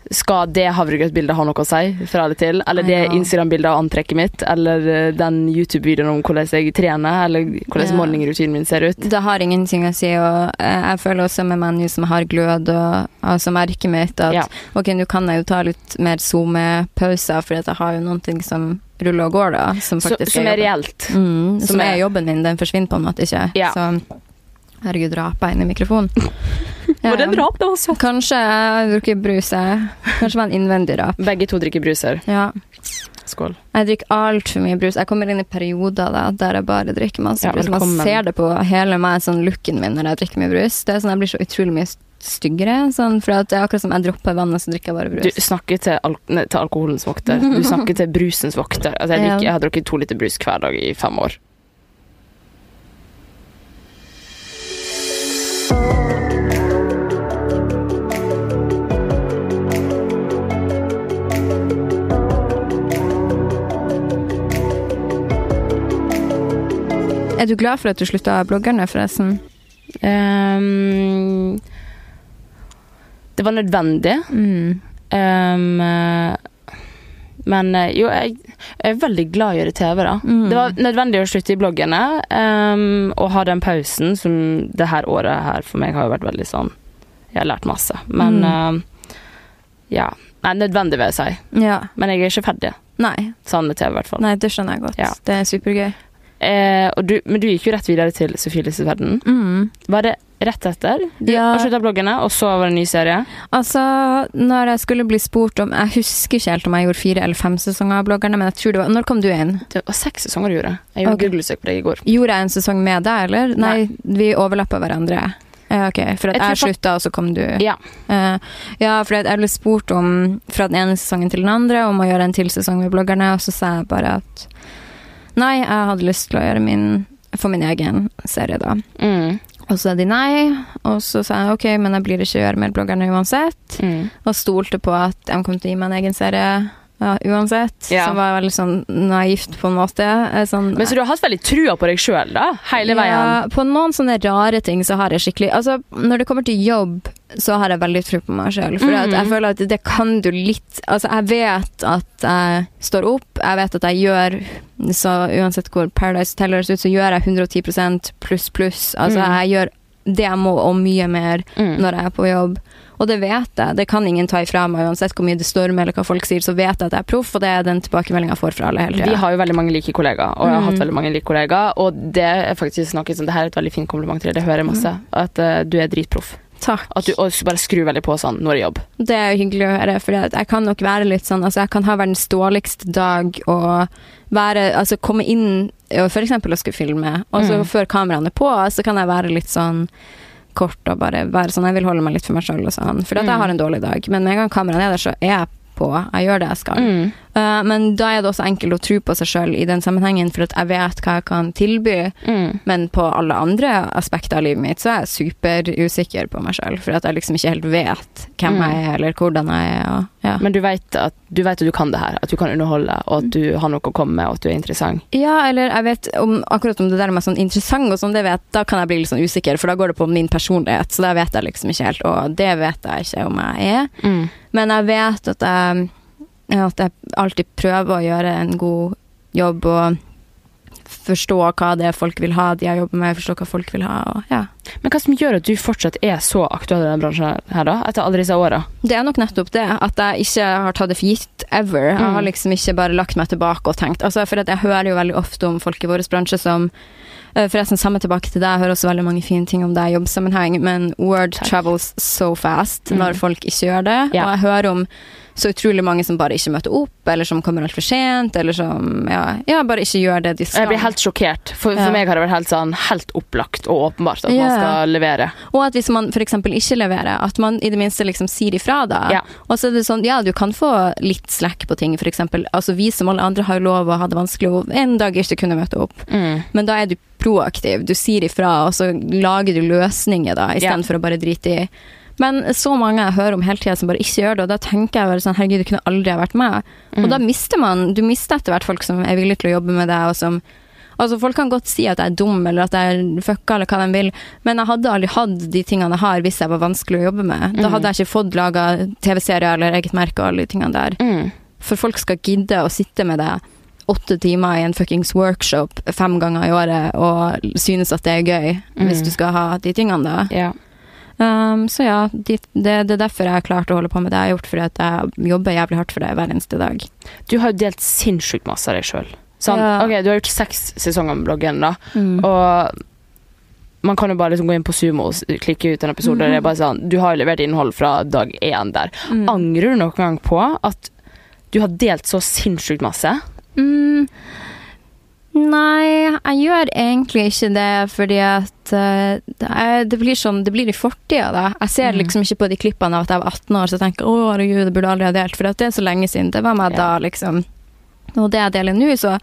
S2: Skal det havregrøtbildet ha noe å si fra eller til? Eller det Instagram-bildet av antrekket mitt? Eller eh, den YouTube-videoen om hvordan jeg trener? Eller hvordan
S1: Ja.
S2: morgenrutinen min ser ut?
S1: Det har ingenting å si, og eh, jeg føler også med meg nå som har glød og altså merket mitt, at
S2: Ja.
S1: ok, nå kan jeg jo ta litt mer SoMe-pauser, for jeg har jo noen ting som ruller og går, da. Som
S2: Så,
S1: faktisk
S2: som er
S1: er
S2: reelt.
S1: Mm, som,
S2: Som
S1: er
S2: er-
S1: jobben min. Den forsvinner på en måte ikke.
S2: Ja.
S1: Så herregud, rapa inn i mikrofonen.
S2: Var det en rap? Det var søtt.
S1: Kanskje jeg drukker brus. Kanskje det var en innvendig rap.
S2: Begge to drikker bruser.
S1: Ja.
S2: Skål.
S1: Jeg drikker altfor mye brus. Jeg kommer inn i perioder da, der jeg bare drikker masse
S2: Ja,
S1: brus. Man ser det på hele meg, sånn looken min når jeg drikker mye brus. Det er sånn Jeg blir så utrolig mye styggere. Sånn, for det er akkurat som jeg dropper vannet, så drikker jeg bare brus.
S2: Du snakker til, al til alkoholens vokter. Du snakker til brusens vokter. Altså, jeg, drikker, jeg har drukket to liter brus hver dag i fem år.
S1: Er du glad for at du slutta bloggerne, forresten?
S2: Um, det var nødvendig.
S1: Mm.
S2: Ehm, eh, men eh, jo, jeg, jeg er veldig glad i å gjøre TV, da.
S1: Mm.
S2: Det var nødvendig å slutte i bloggene um, og ha den pausen som det her året her for meg har jo vært veldig sånn Jeg har lært masse. Men
S1: Mm.
S2: uh, ja. Nei, nødvendig, vil jeg si.
S1: Ja.
S2: Men jeg er ikke ferdig.
S1: Nei.
S2: Sånn med TV, i hvert fall.
S1: Nei, det skjønner jeg godt.
S2: Ja.
S1: Det er supergøy.
S2: Eh, du, men du gikk jo rett videre til Sofie Lises verden.
S1: Mm.
S2: Var det rett etter? Du
S1: Ja.
S2: avslutta bloggene, og så var det en ny serie?
S1: Altså, når jeg skulle bli spurt om Jeg husker ikke helt om jeg gjorde fire eller fem sesonger av bloggerne, men jeg tror det var Når kom du inn?
S2: Det var seks sesonger du gjorde. Jeg gjorde
S1: okay.
S2: Google-søk på deg i går.
S1: Gjorde jeg en sesong med deg, eller? Nei, vi overlappa hverandre. Ja, ok, for at
S2: Jeg
S1: jeg, slutta, og så kom du.
S2: Ja.
S1: Eh, ja, for jeg ble spurt om fra den ene sesongen til den andre om å gjøre en til sesong med bloggerne, og så sa jeg bare at nei, jeg hadde lyst til å gjøre min for min egen serie, da.
S2: Mm.
S1: Og så sa de nei, og så sa jeg ok, men jeg blir ikke gjøre mer bloggerne uansett.
S2: Mm.
S1: Og stolte på at de kom til å gi meg en egen serie ja, uansett.
S2: Ja.
S1: Som var veldig sånn naivt, på en måte. Sånn,
S2: Men så du har hatt veldig trua på deg sjøl, da? Hele veien?
S1: Ja, på noen sånne rare ting så har jeg skikkelig Altså, når det kommer til jobb, så har jeg veldig tro på meg sjøl. For mm.
S2: Mhm.
S1: jeg føler at det kan du litt Altså, jeg vet at jeg står opp, jeg vet at jeg gjør Så uansett hvor Paradise Teller ser ut, så gjør jeg 110% pluss pluss. Altså,
S2: Mm.
S1: jeg gjør det jeg må, og mye mer
S2: Mm.
S1: når jeg er på jobb. Og det vet jeg. Det kan ingen ta ifra meg, uansett hvor mye det stormer eller hva folk sier, så vet jeg at jeg er proff, og det er den tilbakemeldinga jeg får fra alle hele
S2: Vi har jo veldig mange like kollegaer, og jeg har
S1: Mm.
S2: hatt veldig mange like kollegaer. Og det er faktisk noe som Det her er et veldig fint kompliment til deg, det hører jeg masse. At uh, du er dritproff.
S1: Takk.
S2: At du bare skrur veldig på sånn når det er jobb.
S1: Det er jo hyggelig å høre, for jeg kan nok være litt sånn Altså, jeg kan ha verdens dårligste dag og være Altså, komme inn og eksempel å skulle filme, og så
S2: Mm.
S1: før kameraene er på, så kan jeg være litt sånn kort og bare være sånn Jeg vil holde meg litt for meg sjøl og sånn, for at jeg
S2: Mm.
S1: har en dårlig dag. Men med en gang kameraet er der, så er jeg på. Jeg gjør det jeg skal.
S2: Mm.
S1: Uh, men da er det også enkelt å tro på seg sjøl i den sammenhengen, for jeg vet hva jeg kan tilby.
S2: Mm.
S1: Men på alle andre aspekter av livet mitt så er jeg superusikker på meg sjøl, for at jeg liksom ikke helt vet hvem
S2: Mm.
S1: jeg er, eller hvordan jeg er. Og, ja.
S2: Men du vet, at, du vet at du kan det her, at du kan underholde, og at du har noe å komme med, og at du er interessant.
S1: ja, eller jeg vet om, akkurat om det der med sånn interessant og sånn, det vet, da kan jeg bli litt sånn usikker, for da går det på min personlighet, så da vet jeg liksom ikke helt, og det vet jeg ikke om jeg er.
S2: Mm.
S1: Men jeg vet at jeg, at jeg alltid prøver å gjøre en god jobb og forstå hva det er folk vil ha, de jeg jobber med, forstå hva folk vil ha. Og, ja.
S2: Men hva som gjør at du fortsatt er så aktuell i denne bransjen her, da? Etter alle disse åra?
S1: Det er nok nettopp det, at jeg ikke har tatt det for gitt ever. Jeg har
S2: Mm.
S1: liksom ikke bare lagt meg tilbake og tenkt altså For at jeg hører jo veldig ofte om folk i vår bransje som eh, Forresten, samme tilbake til deg, jeg hører også veldig mange fine ting om deg i jobbsammenheng, men word
S2: Takk.
S1: travels so fast
S2: Mm.
S1: når folk ikke gjør det.
S2: Ja.
S1: Og jeg hører om så utrolig mange som bare ikke møter opp, eller som kommer altfor sent, eller som ja, ja, bare ikke gjør det de skal.
S2: Jeg blir helt sjokkert. For,
S1: Ja.
S2: meg har det vært helt sånn helt opplagt og åpenbart at man skal levere.
S1: Og at hvis man f.eks. ikke leverer, at man i det minste liksom sier ifra da. Og så er det sånn, ja, du kan få litt slack på ting, f.eks. Altså vi som alle andre har lov å ha det vanskelig og en dag ikke kunne møte opp.
S2: Mm.
S1: Men da er du proaktiv, du sier ifra, og så lager du løsninger da, istedenfor å bare drite i. Men så mange jeg hører om hele tida som bare ikke gjør det, og da tenker jeg bare sånn, herregud, du kunne aldri ha vært med. Og
S2: Mm.
S1: da mister man, du mister etter hvert folk som er villige til å jobbe med deg, og som Altså Folk kan godt si at jeg er dum, eller at jeg er fucka, eller hva de vil, men jeg hadde aldri hatt de tingene jeg har hvis jeg var vanskelig å jobbe med. Da
S2: Mm.
S1: hadde jeg ikke fått laga TV-serier eller eget merke og alle de tingene der.
S2: Mm.
S1: For folk skal gidde å sitte med deg åtte timer i en fuckings workshop fem ganger i året og synes at det er gøy,
S2: Mm.
S1: hvis du skal ha de tingene da.
S2: Ja.
S1: Um, så ja, de, det, det er derfor jeg har klart å holde på med det jeg har gjort, fordi at jeg jobber jævlig hardt for det hver eneste dag.
S2: Du har jo delt sinnssykt masse av deg sjøl. Sånn,
S1: Ja.
S2: ok, du har gjort seks sesonger med bloggen, da.
S1: Mm.
S2: Og man kan jo bare liksom gå inn på Sumo og klikke ut en episode. og Det er bare sånn, du har jo levert innhold fra dag én der.
S1: Mm.
S2: Angrer du noen gang på at du har delt så sinnssykt masse?
S1: Mm, nei, jeg gjør egentlig ikke det, fordi at uh, det, blir sånn Det blir i fortida, da. Jeg ser
S2: Mm.
S1: liksom ikke på de klippene av at jeg var 18 år så tenker jeg, å herregud, det burde aldri ha delt, for det er så lenge siden. Det var meg
S2: Ja.
S1: da, liksom. Og det jeg deler nå, så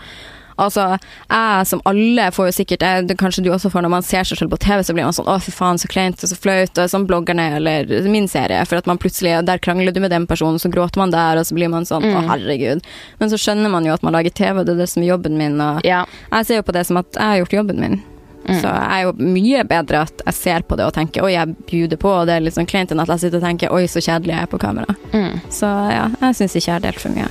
S1: Altså, jeg som alle får jo sikkert jeg, det Kanskje du også får når man ser seg selv på TV, så blir man sånn å, fy faen, så kleint og så flaut, og sånn bloggerne eller min serie, for at man plutselig Der krangler du med den personen, så gråter man der, og så blir man sånn å,
S2: Mm.
S1: herregud. Men så skjønner man jo at man lager TV, og det er det som er jobben min, og
S2: Ja.
S1: jeg ser jo på det som at jeg har gjort jobben min.
S2: Mm.
S1: Så jeg er jo mye bedre at jeg ser på det og tenker oi, jeg bjuder på, og det er litt sånn kleint enn at jeg sitter og tenker oi, så kjedelig jeg er på kamera.
S2: Mm.
S1: Så ja, jeg syns ikke jeg har delt for mye.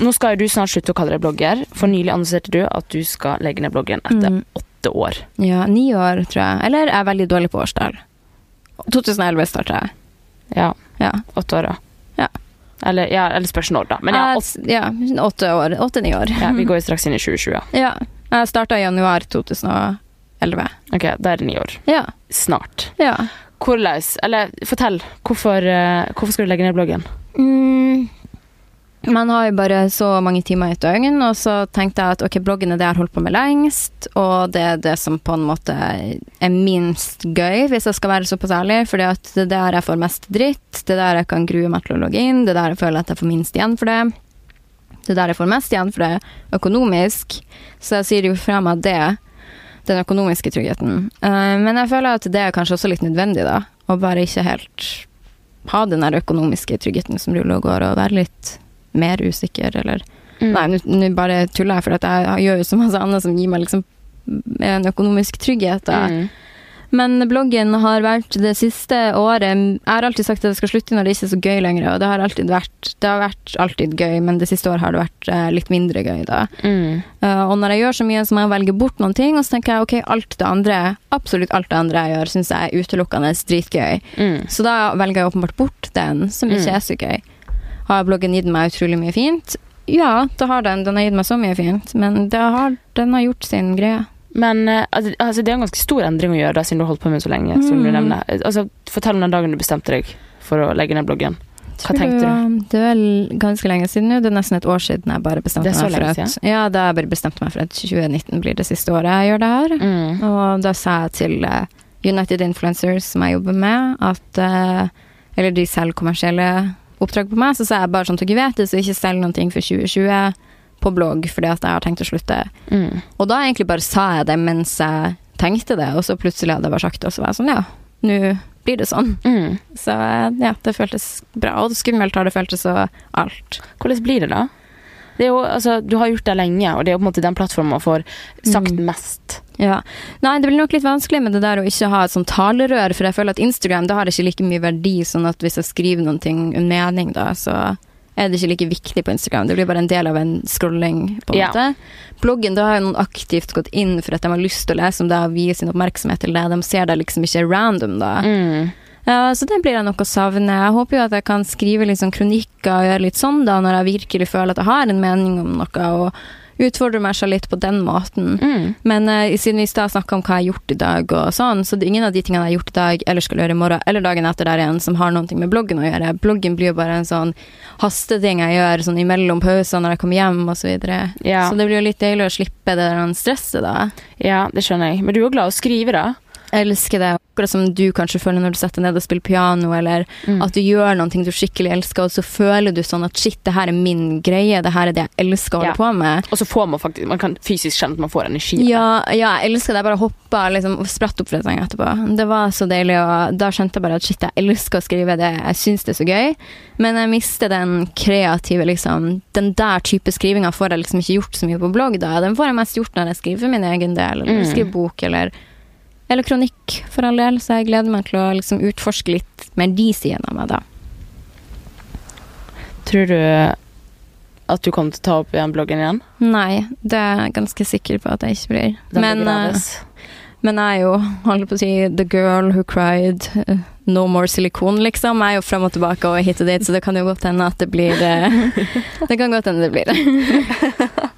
S2: Nå skal jo du snart slutte å kalle deg blogger, for nylig annonserte du at du skal legge ned bloggen etter
S1: Mm.
S2: åtte år.
S1: Ja, ni år, tror jeg. Eller jeg er veldig dårlig på årstall. 2011 starta jeg.
S2: Ja,
S1: Ja.
S2: åtte år, da.
S1: Ja.
S2: Eller, ja, eller spørs når, da. Men ja, åtte,
S1: ja, åtte år. Åtte-ni år.
S2: ja, vi går jo straks inn i 2020.
S1: Ja. Jeg starta i januar 2011.
S2: Ok, da er det ni år.
S1: Ja.
S2: Snart.
S1: ja.
S2: Hvordan Eller fortell. Hvorfor, eh, hvorfor skal du legge ned bloggen?
S1: Mm. Man har jo bare så mange timer i et døgn, og så tenkte jeg at ok, bloggen er det jeg har holdt på med lengst, og det er det som på en måte er minst gøy, hvis jeg skal være såpass ærlig, at det er der jeg får mest dritt, det er der jeg kan grue meg til å logge inn, det er der jeg føler at jeg får minst igjen for det, det er der jeg får mest igjen for det økonomisk, så jeg sier jo fra meg det, den økonomiske tryggheten. Eh, men jeg føler at det er kanskje også litt nødvendig, da, å bare ikke helt ha den der økonomiske tryggheten som ruller og går, og være litt mer usikker, eller
S2: Mm.
S1: Nei, nå- bare tuller jeg, for at jeg gjør jo så masse annet som gir meg liksom en økonomisk trygghet.
S2: Mm.
S1: Men bloggen har vært det siste året Jeg har alltid sagt at jeg skal slutte når det ikke er så gøy lenger, og det har alltid vært, det har vært alltid gøy, men det siste året har det vært eh, litt mindre gøy, da.
S2: Mm.
S1: Eh, og når jeg gjør så mye, så må jeg velge bort noen ting, og så tenker jeg ok, alt det andre, absolutt alt det andre jeg gjør, syns jeg er utelukkende dritgøy.
S2: Mm.
S1: Så da velger jeg åpenbart bort den, som ikke
S2: Mm.
S1: er så gøy. Har bloggen gitt meg utrolig mye fint? Ja, det har den. Den har gitt meg så mye fint, men har, den har gjort sin greie.
S2: Men eh, altså, altså, det er en ganske stor endring å gjøre, da, siden du har holdt på med så lenge. Som du
S1: Mm.
S2: nevner. Altså, fortell om den dagen du bestemte deg for å legge ned bloggen. Hva
S1: Tror
S2: tenkte du?
S1: Det er ganske lenge siden nå. Det er nesten et år siden jeg bare bestemte meg for at Ja, da jeg bare bestemt meg for at 2019 blir det siste året jeg gjør det her.
S2: Mm.
S1: Og da sa jeg til eh, United Influencers, som jeg jobber med, at eh, Eller de selger kommersielle oppdrag på meg, så sa jeg bare sånn dere vet det, så ikke selg noen ting for 2020 på blogg, fordi at jeg har tenkt å slutte.
S2: Mm.
S1: Og da egentlig bare sa jeg det mens jeg tenkte det, og så plutselig hadde jeg bare sagt det, og så var jeg sånn, ja, nå blir det sånn.
S2: Mm.
S1: Så eh, ja, det føltes bra. Og skummelt har det føltes og alt.
S2: Hvordan blir det, da? Det jo, altså, du har gjort det lenge, og det er jo på en måte den plattformen man får sagt
S1: Mm.
S2: mest.
S1: Ja. Nei, det blir nok litt vanskelig med det der å ikke ha et sånt talerør, for jeg føler at Instagram det har ikke like mye verdi, sånn at hvis jeg skriver noen ting, en mening, da, så er det ikke like viktig på Instagram. Det blir bare en del av en scrolling, på en
S2: Ja.
S1: måte. Bloggen, da har jo noen aktivt gått inn for at de har lyst til å lese om det og vie sin oppmerksomhet til det. De ser det liksom ikke random, da.
S2: Mm.
S1: Ja, så det blir jeg nok å savne. Jeg håper jo at jeg kan skrive litt sånn kronikker og gjøre litt sånn, da, når jeg virkelig føler at jeg har en mening om noe, og utfordre meg selv litt på den måten.
S2: Mm.
S1: Men uh, siden vi i snakka om hva jeg har gjort i dag, og sånn, så det er ingen av de tingene jeg har gjort i dag eller skal gjøre i morgen eller dagen etter der igjen, som har noe med bloggen å gjøre. Bloggen blir jo bare en sånn hasteting jeg gjør sånn imellom pauser når jeg kommer hjem osv. Så, videre.
S2: Ja.
S1: så det blir jo litt deilig å slippe det der stresset, da.
S2: ja, det skjønner jeg. Men du er jo glad i å skrive, da?
S1: Elsker det, akkurat som du kanskje føler når du setter deg ned og spiller piano, eller
S2: Mm.
S1: at du gjør noe du skikkelig elsker, og så føler du sånn at shit, det her er min greie, det her er det jeg elsker å holde
S2: Ja.
S1: på med.
S2: Og så får man faktisk Man kan fysisk kjenne at man får energi.
S1: Ja, ja, jeg elsker det. Jeg bare hoppa liksom, og spratt opp fra senga etterpå. Det var så deilig, og da skjønte jeg bare at shit, jeg elsker å skrive det. Jeg syns det er så gøy. Men jeg mister den kreative, liksom Den der type skrivinga får jeg liksom ikke gjort så mye på blogg, da. Den får jeg mest gjort når jeg skriver for min egen del, eller
S2: Mm.
S1: skriver bok, eller eller kronikk, for all del. Så jeg gleder meg til å liksom utforske litt mer de sidene av meg, da.
S2: Tror du at du kommer til å ta opp igjen bloggen igjen?
S1: Nei, det er jeg ganske sikker på at jeg ikke blir. Men,
S2: uh.
S1: Men jeg er jo, holder på å si, the girl who cried. eh, No more silikon, liksom. Jeg er jo frem og tilbake og hit og dit, så det kan jo godt hende at det blir uh, Det kan godt hende det blir det.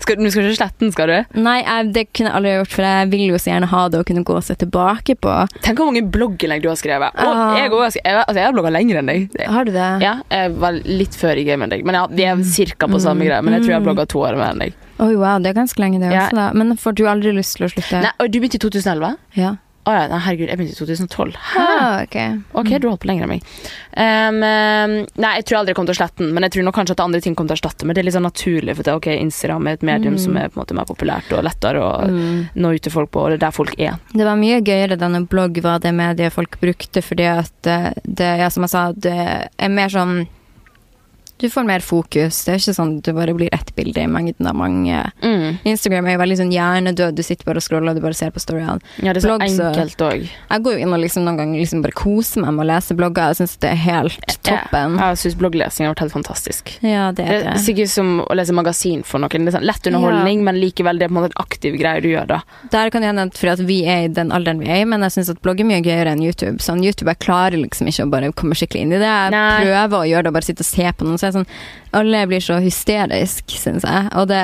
S2: Skal, du skal ikke slette den, skal du?
S1: Nei, jeg, det kunne jeg aldri gjort, for jeg vil jo så gjerne ha det å kunne gå og se tilbake på.
S2: Tenk hvor mange blogginnlegg du har skrevet. Og
S1: Ah.
S2: jeg, også, jeg, altså, jeg har blogga lenger enn deg.
S1: Har du det?
S2: Ja, jeg var litt før i gamet enn deg. Men ja, vi er cirka på samme
S1: Mm.
S2: greie. Men jeg tror jeg har
S1: Mm.
S2: blogga to år mer enn deg.
S1: Oi, wow, det er ganske lenge, det
S2: Ja.
S1: også, da. Men får du aldri lyst til å slutte?
S2: Nei, og du begynte i 2011?
S1: Ja.
S2: Å ja, nei, herregud, jeg begynte i 2012. Hæ?
S1: Ah, ok.
S2: Ok, du har holdt på lenger enn meg. Um, um, nei, jeg tror aldri jeg kommer til å slette den, men jeg tror nok kanskje at andre ting kommer til å erstatte. Men det er litt sånn naturlig, for det, er, ok, Instagram er et medium
S1: Mm.
S2: som er på en måte mer populært og lettere å
S1: Mm.
S2: nå ut til folk på, og det er der folk er.
S1: Det var mye gøyere da når blogg var det mediet folk brukte, fordi at det, det ja, som jeg sa, det er mer sånn Du får mer fokus. Det er ikke sånn at du bare blir ett bilde i mengden av mange.
S2: Mm.
S1: Instagram er jo veldig sånn hjernedød. Du sitter bare og scroller, du bare ser på storyene.
S2: Ja, det er så
S1: Blogg,
S2: enkelt òg.
S1: Jeg går jo inn og liksom noen ganger liksom bare koser meg med å lese blogger. Jeg syns det er helt toppen.
S2: Jeg syns blogglesing har vært helt fantastisk.
S1: Ja, det er
S2: Det
S1: det er
S2: sikkert som å lese magasin for noen. Det er sånn lett underholdning, men likevel det er på en måte en aktiv greie du gjør da.
S1: Der kan det hende fordi at vi er i den alderen vi er i, men jeg syns at blogg er mye gøyere enn YouTube. Sånn, YouTube jeg klarer liksom ikke å bare komme skikkelig inn i det. Jeg
S2: Nei.
S1: prøver å gjøre det og bare sitte og se på noen. Så er det sånn, alle blir så hysterisk, syns jeg. Og det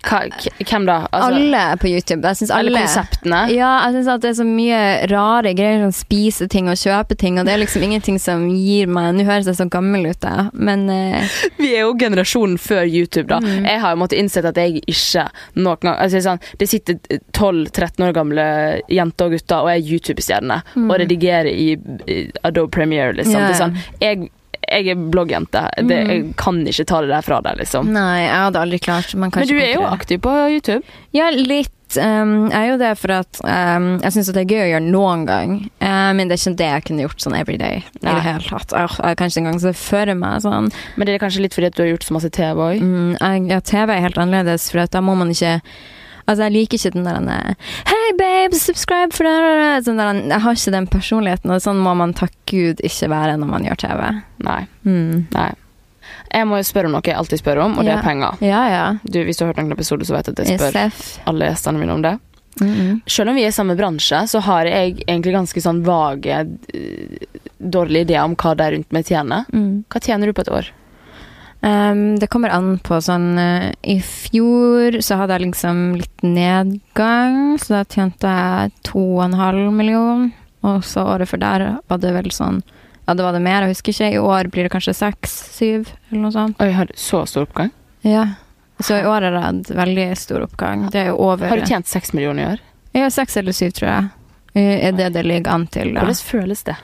S2: Hva, hvem da? Altså,
S1: Alle på YouTube.
S2: Alle
S1: alle
S2: konseptene?
S1: Ja, jeg syns at det er så mye rare greier, sånn spise ting og kjøpe ting, og det er liksom ingenting som gir meg Nå høres jeg så gammel ut, da, men uh,
S2: Vi er jo generasjonen før YouTube, da.
S1: Mm.
S2: Jeg har jo måttet innsett at jeg ikke noen gang altså, det sånn, Det sitter 12-13 år gamle jenter og gutter og er YouTube-stjerner
S1: Mm.
S2: og redigerer i, i Adobe Premiere, liksom.
S1: Yeah.
S2: Det sånn, jeg, jeg er bloggjente. Det,
S1: Mm.
S2: jeg kan ikke ta det der fra deg, liksom.
S1: Nei, jeg hadde aldri klart man kan
S2: Men du er jo aktiv på YouTube.
S1: Ja, litt. Um, jeg er jo det for at um, jeg syns det er gøy å gjøre noen gang, uh, men det er ikke det jeg kunne gjort sånn every day. I
S2: Nei.
S1: det hele tatt. Åh, jeg kan ikke engang se for meg sånn.
S2: Men det er kanskje litt fordi at du har gjort så masse TV òg.
S1: Mm, jeg, ja, TV er helt annerledes, for da må man ikke Altså, jeg liker ikke den der Hei, babe, subscribe for det sånn der, Jeg har ikke den personligheten, og sånn må man takk Gud ikke være når man gjør TV.
S2: Nei.
S1: Mm.
S2: nei. Jeg må jo spørre om noe jeg alltid spør om, og det
S1: Ja.
S2: er penger.
S1: Ja, ja.
S2: Du, hvis du har hørt noen episoder, så vet jeg at jeg spør
S1: SF.
S2: alle gjestene mine om det.
S1: Mm -hmm.
S2: Selv om vi er i samme bransje, så har jeg egentlig ganske sånn vage, eh, dårlige ideer om hva de rundt meg tjener.
S1: Mm.
S2: Hva tjener du på et år?
S1: Um, det kommer an på sånn uh, I fjor så hadde jeg liksom litt nedgang, så da tjente jeg to og en halv million. Og så året før der var det vel sånn Ja, det var det mer, jeg husker ikke. I år blir det kanskje seks, syv, eller noe sånt.
S2: Oi, har du så stor oppgang?
S1: Ja. Så i år har jeg hatt veldig stor oppgang. Det er jo over
S2: Har du tjent seks millioner i år?
S1: Ja, seks eller syv, tror jeg. Er det det ligger an til, da.
S2: Hvordan føles det?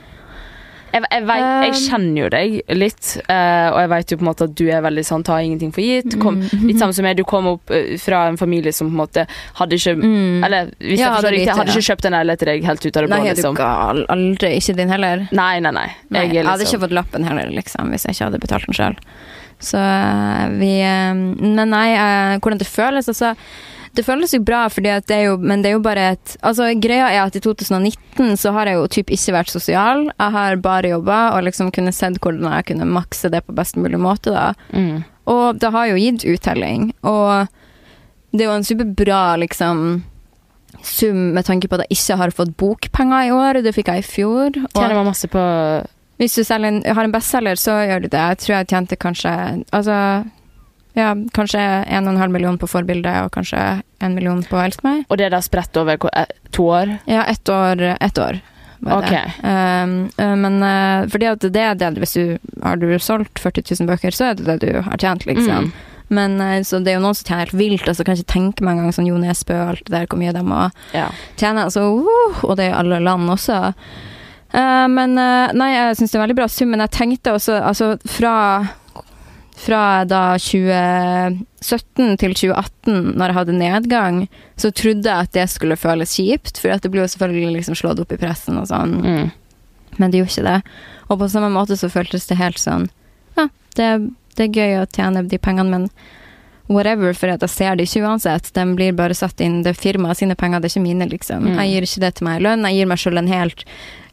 S2: Jeg, jeg, vet, jeg
S1: Um,
S2: kjenner jo deg litt, eh, og jeg vet jo på en måte at du er veldig sånn ta ingenting for gitt. Kom,
S1: Mm.
S2: litt samme som meg, du kom opp eh, fra en familie som på en måte hadde ikke
S1: Mm.
S2: Eller hvis
S1: Ja,
S2: jeg forstår riktig, hadde ikke kjøpt en leilighet til deg helt ut av det blå,
S1: Nei, du
S2: liksom.
S1: gal? Aldri. Ikke din heller?
S2: Nei, nei, nei.
S1: Nei,
S2: Jeg
S1: jeg,
S2: er
S1: hadde ikke
S2: liksom
S1: fått lappen heller, liksom, hvis jeg ikke hadde betalt den sjøl. Så eh, vi Men nei, hvordan det føles, altså det føles jo bra, det jo, men det er jo bare et Altså, greia er at i 2019 så har jeg jo typ ikke vært sosial. Jeg har bare jobba og liksom kunne sett hvordan jeg kunne makse det på best mulig måte, da.
S2: Mm.
S1: Og det har jo gitt uttelling. Og det er jo en superbra liksom sum med tanke på at jeg ikke har fått bokpenger i år. Det fikk jeg i fjor.
S2: Tjener
S1: Og
S2: man masse på
S1: hvis du en, har en bestselger, så gjør du det. Jeg tror jeg tjente kanskje Altså ja, kanskje 1,5 million på forbildet og kanskje 1 million på Elsk meg.
S2: Og det er da spredt over eh, to år?
S1: Ja, ett år. Ett år var det.
S2: Ok.
S1: Um, men uh, fordi at det er det Hvis du har du solgt 40 000 bøker, så er det det du har tjent, liksom.
S2: Mm.
S1: Men så det er jo noen som tjener helt vilt. Altså, kan ikke tenke meg engang sånn Jo Nesbø og alt det der, hvor mye de må
S2: Ja.
S1: tjene. Altså, uh, og det er i alle land også. Uh, men nei, jeg syns det er veldig bra sum, men jeg tenkte også Altså, fra fra da 2017 til 2018, når jeg hadde nedgang, så trodde jeg at det skulle føles kjipt, for at det blir jo selvfølgelig liksom slått opp i pressen og sånn,
S2: Mm.
S1: men det gjorde ikke det. Og på samme måte så føltes det helt sånn Ja, det, det er gøy å tjene de pengene, men whatever, for at jeg ser det ikke uansett. De blir bare satt inn, det er firmaet sine penger, det er ikke mine, liksom.
S2: Mm.
S1: Jeg gir ikke det til meg i lønn, jeg gir meg sjøl en helt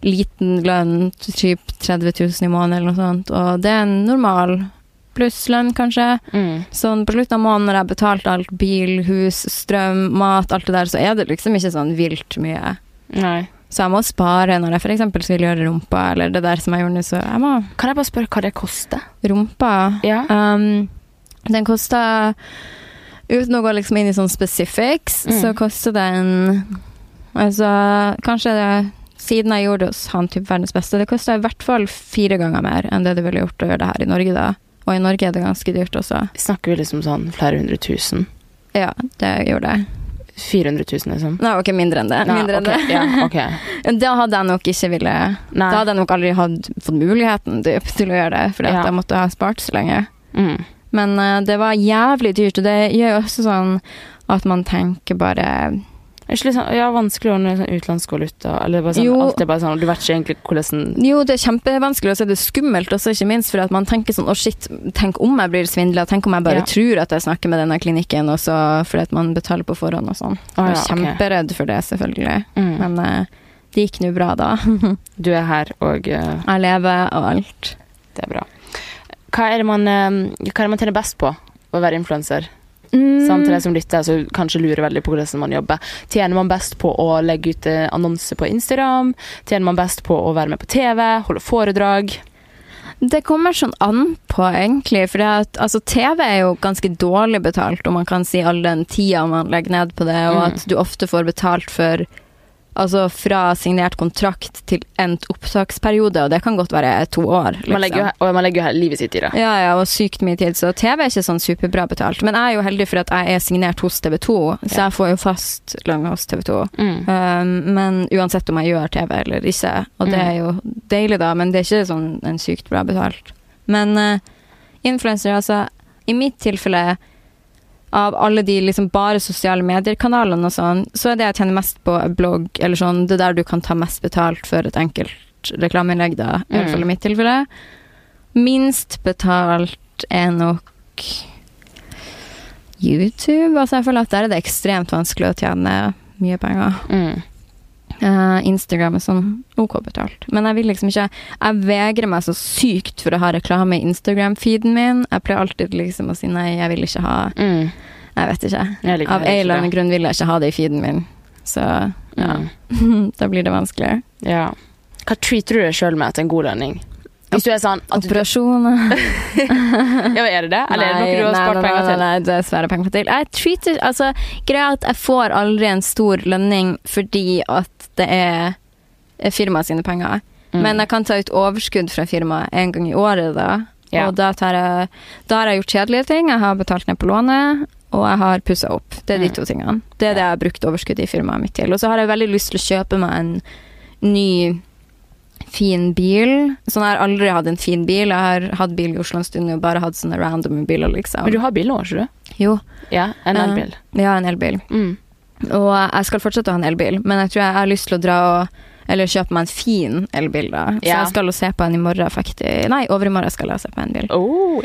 S1: liten lønn, typ 30 000 i måneden eller noe sånt, og det er en normal plusslønn, kanskje.
S2: Mm.
S1: Sånn på slutten av måneden når jeg har betalt alt, bil, hus, strøm, mat, alt det der, så er det liksom ikke sånn vilt mye.
S2: Nei.
S1: Så jeg må spare når jeg f.eks. skal gjøre rumpa, eller det der som jeg gjorde nå, så jeg må
S2: Kan jeg bare spørre hva det koster?
S1: Rumpa
S2: Ja.
S1: um, Den koster Uten å gå liksom inn i sånn specifics,
S2: Mm.
S1: så koster den Altså, kanskje det Siden jeg gjorde det hos han typ verdens beste, det kosta i hvert fall fire ganger mer enn det det ville gjort å gjøre det her i Norge, da. Og i Norge er det ganske dyrt også.
S2: Snakker vi liksom sånn flere hundre tusen?
S1: Ja, det gjorde jeg.
S2: 400 000, liksom?
S1: Nei, ok, mindre enn det.
S2: Nei,
S1: mindre enn
S2: ok,
S1: det.
S2: Ja, okay.
S1: Da hadde jeg nok ikke ville
S2: Nei.
S1: Da hadde jeg nok aldri hatt, fått muligheten dyp, til å gjøre det, fordi
S2: Ja.
S1: jeg måtte ha spart så lenge.
S2: Mm.
S1: Men uh, det var jævlig dyrt, og det gjør jo også sånn at man tenker bare
S2: Er ikke litt sånn, ja, vanskelig å ordne sånn utenlandsk valuta? Eller bare sånn,
S1: Jo.
S2: alt er bare sånn, du vet ikke egentlig hvordan
S1: Jo, det er kjempevanskelig, og så er det skummelt også, ikke minst for at man tenker sånn Å, shit, tenk om jeg blir svindla, tenk om jeg bare
S2: Ja.
S1: tror at jeg snakker med denne klinikken, og så fordi at man betaler på forhånd og sånn. Jeg er
S2: ja,
S1: kjemperedd okay. for det, selvfølgelig.
S2: mm.
S1: Men uh, det gikk nå bra, da.
S2: Du er her, og uh,
S1: jeg lever og alt.
S2: det er bra. Hva er det man, uh, hva er det man tjener best på å være influenser?
S1: Mm.
S2: Sant? til deg som lytter, så kanskje lurer veldig på hvordan man jobber. Tjener man best på å legge ut eh, annonser på Instagram? Tjener man best på å være med på TV? Holde foredrag?
S1: Det kommer sånn an på, egentlig. For at, altså, TV er jo ganske dårlig betalt, og man kan si all den tida man legger ned på det, og
S2: Mm.
S1: at du ofte får betalt for Altså fra signert kontrakt til endt opptaksperiode, og det kan godt være to år. Liksom.
S2: Man legger jo, og man legger jo livet sitt i det.
S1: Ja, ja, og sykt mye tid, så TV er ikke sånn superbra betalt. Men jeg er jo heldig for at jeg er signert hos TV 2, så jeg får jo fast lønn hos TV 2.
S2: Mm.
S1: Um, men uansett om jeg gjør TV eller ikke, og det
S2: Mm.
S1: er jo deilig da, men det er ikke sånn en sykt bra betalt. Men uh, influensere, altså, i mitt tilfelle, av alle de liksom bare sosiale medier-kanalene og sånn, så er det jeg tjener mest på blogg, eller sånn, det er der du kan ta mest betalt for et enkelt reklameinnlegg, da, i hvert
S2: Mm.
S1: fall i mitt tilfelle. Minst betalt er nok YouTube. Altså, jeg føler at der er det ekstremt vanskelig å tjene mye penger.
S2: Mm.
S1: Eh, Instagram er sånn ok betalt. Men jeg vil liksom ikke Jeg vegrer meg så sykt for å ha reklame i Instagram-feeden min. Jeg pleier alltid liksom å si nei, jeg vil ikke ha
S2: Mm.
S1: Jeg vet ikke.
S2: Jeg
S1: Av en eller annen grunn vil jeg ikke ha det i feeden min. Så ja.
S2: Mm.
S1: da blir det vanskeligere.
S2: Ja. Hva treater du deg sjøl med etter en god lønning? Hvis du er sånn at du,
S1: Operasjoner
S2: Ja, er det det? Eller er det noe du har spart
S1: nei,
S2: penger
S1: nei,
S2: til?
S1: Nei, jeg penger til. Jeg treater, altså, greia er at jeg får aldri en stor lønning fordi at det er firmaet sine penger.
S2: Mm.
S1: Men jeg kan ta ut overskudd fra firmaet en gang i året, da.
S2: Ja.
S1: Og da, tar jeg, da har jeg gjort kjedelige ting. Jeg har betalt ned på lånet, og jeg har pussa opp. Det er de
S2: Mm.
S1: to tingene. Det er det jeg har brukt overskuddet i firmaet mitt til. Og så har jeg veldig lyst til å kjøpe meg en ny, fin bil. Sånn jeg har aldri hatt en fin bil. Jeg har hatt bil i Oslo en stund og bare hatt sånne random biler, liksom.
S2: Men du har bil nå, ikke du?
S1: Jo.
S2: Ja, en
S1: elbil.
S2: elbil.
S1: Ja, en elbil.
S2: Mm.
S1: Og jeg skal fortsette å ha en elbil, men jeg tror jeg har lyst til å dra og Eller kjøpe meg en fin elbil, da. Så
S2: Ja.
S1: jeg skal jo se på en i morgen, faktisk. Nei, overmorgen skal jeg se på en bil.
S2: Oh,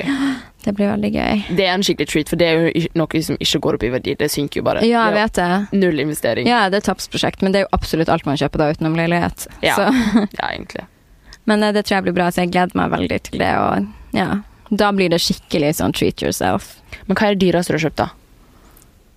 S1: Det blir veldig gøy.
S2: det er en skikkelig treat, for det er jo noe som ikke går opp i verdi. Det synker jo bare.
S1: Ja, jeg vet det.
S2: Null investering.
S1: Ja, det er tapsprosjekt, men det er jo absolutt alt man kjøper da, utenom leilighet.
S2: Ja.
S1: Så,
S2: Ja, egentlig.
S1: men eh, det tror jeg blir bra, så jeg gleder meg veldig til det. Og ja, da blir det skikkelig sånn treat yourself.
S2: Men hva er det dyreste du har kjøpt, da?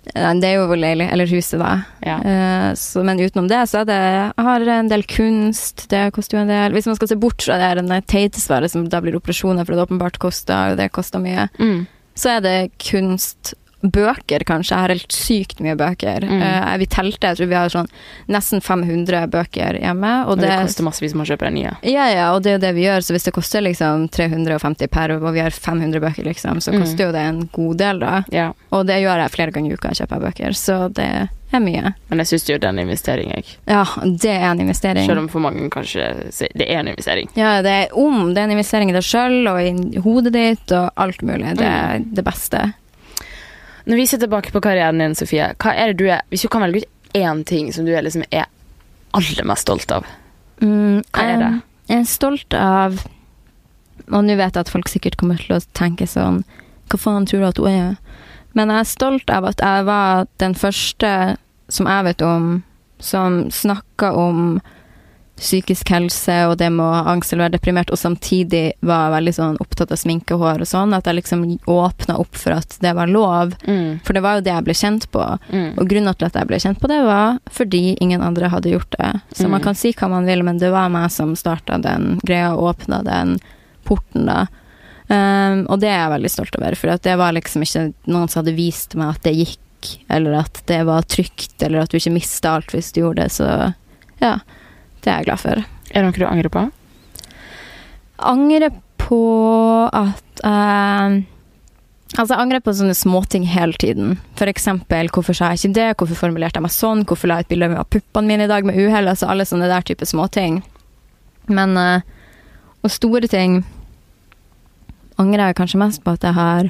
S1: Det er jo leilig, eller huset, da.
S2: Ja.
S1: Eh, så, men utenom det, så er det Jeg har en del kunst, det koster jo en del. Hvis man skal se bort fra det her den teitesvaret som da blir operasjoner, for det åpenbart koster, og det koster mye,
S2: Mm.
S1: så er det kunst. Bøker, kanskje. Jeg har helt sykt mye bøker.
S2: Mm.
S1: Uh, vi telte, jeg tror vi har sånn nesten 500 bøker hjemme. Og
S2: Og det,
S1: det,
S2: koster masse hvis man kjøper en nye.
S1: ja, ja, og det er jo det vi gjør. Så hvis det koster liksom 350 per, og vi har 500 bøker, liksom, så
S2: Mm.
S1: koster jo det en god del, da.
S2: Ja.
S1: Og det gjør jeg flere ganger i uka, kjøper jeg bøker. Så det er mye.
S2: Men jeg syns jo det er en investering, jeg.
S1: Ja, det er en investering.
S2: Selv om for mange kanskje det er en investering.
S1: Ja, det er om. Det er en investering i deg sjøl og i hodet ditt og alt mulig. Det er
S2: Mm.
S1: det beste.
S2: Når vi ser tilbake på karrieren din, Sofie, hva er det du er Hvis du kan velge ut én ting som du er, liksom, er aller mest stolt av,
S1: Mm,
S2: Hva er det?
S1: Um, Jeg er stolt av Og nå vet jeg at folk sikkert kommer til å tenke sånn Hva faen tror du at hun er? Men jeg er stolt av at jeg var den første som jeg vet om, som snakka om psykisk helse og det med å ha angst eller være deprimert, og samtidig var veldig sånn opptatt av sminke og hår og sånn. At jeg liksom åpna opp for at det var lov.
S2: mm.
S1: For det var jo det jeg ble kjent på.
S2: Mm.
S1: Og grunnen til at jeg ble kjent på det, var fordi ingen andre hadde gjort det. Så
S2: Mm.
S1: man kan si hva man vil, men det var meg som starta den greia og åpna den porten, da. Um, og det er jeg veldig stolt over, for at det var liksom ikke noen som hadde vist meg at det gikk, eller at det var trygt, eller at du ikke mista alt hvis du gjorde det. Så ja, det er jeg glad for.
S2: Er det noe du angrer på?
S1: angrer på at eh, Altså, jeg angrer på sånne småting hele tiden. For eksempel, hvorfor sa jeg ikke det? Hvorfor formulerte jeg meg sånn? Hvorfor la jeg et bilde av puppene mine i dag med uhell? Altså alle sånne der type småting. Men eh, Og store ting angrer jeg kanskje mest på at jeg har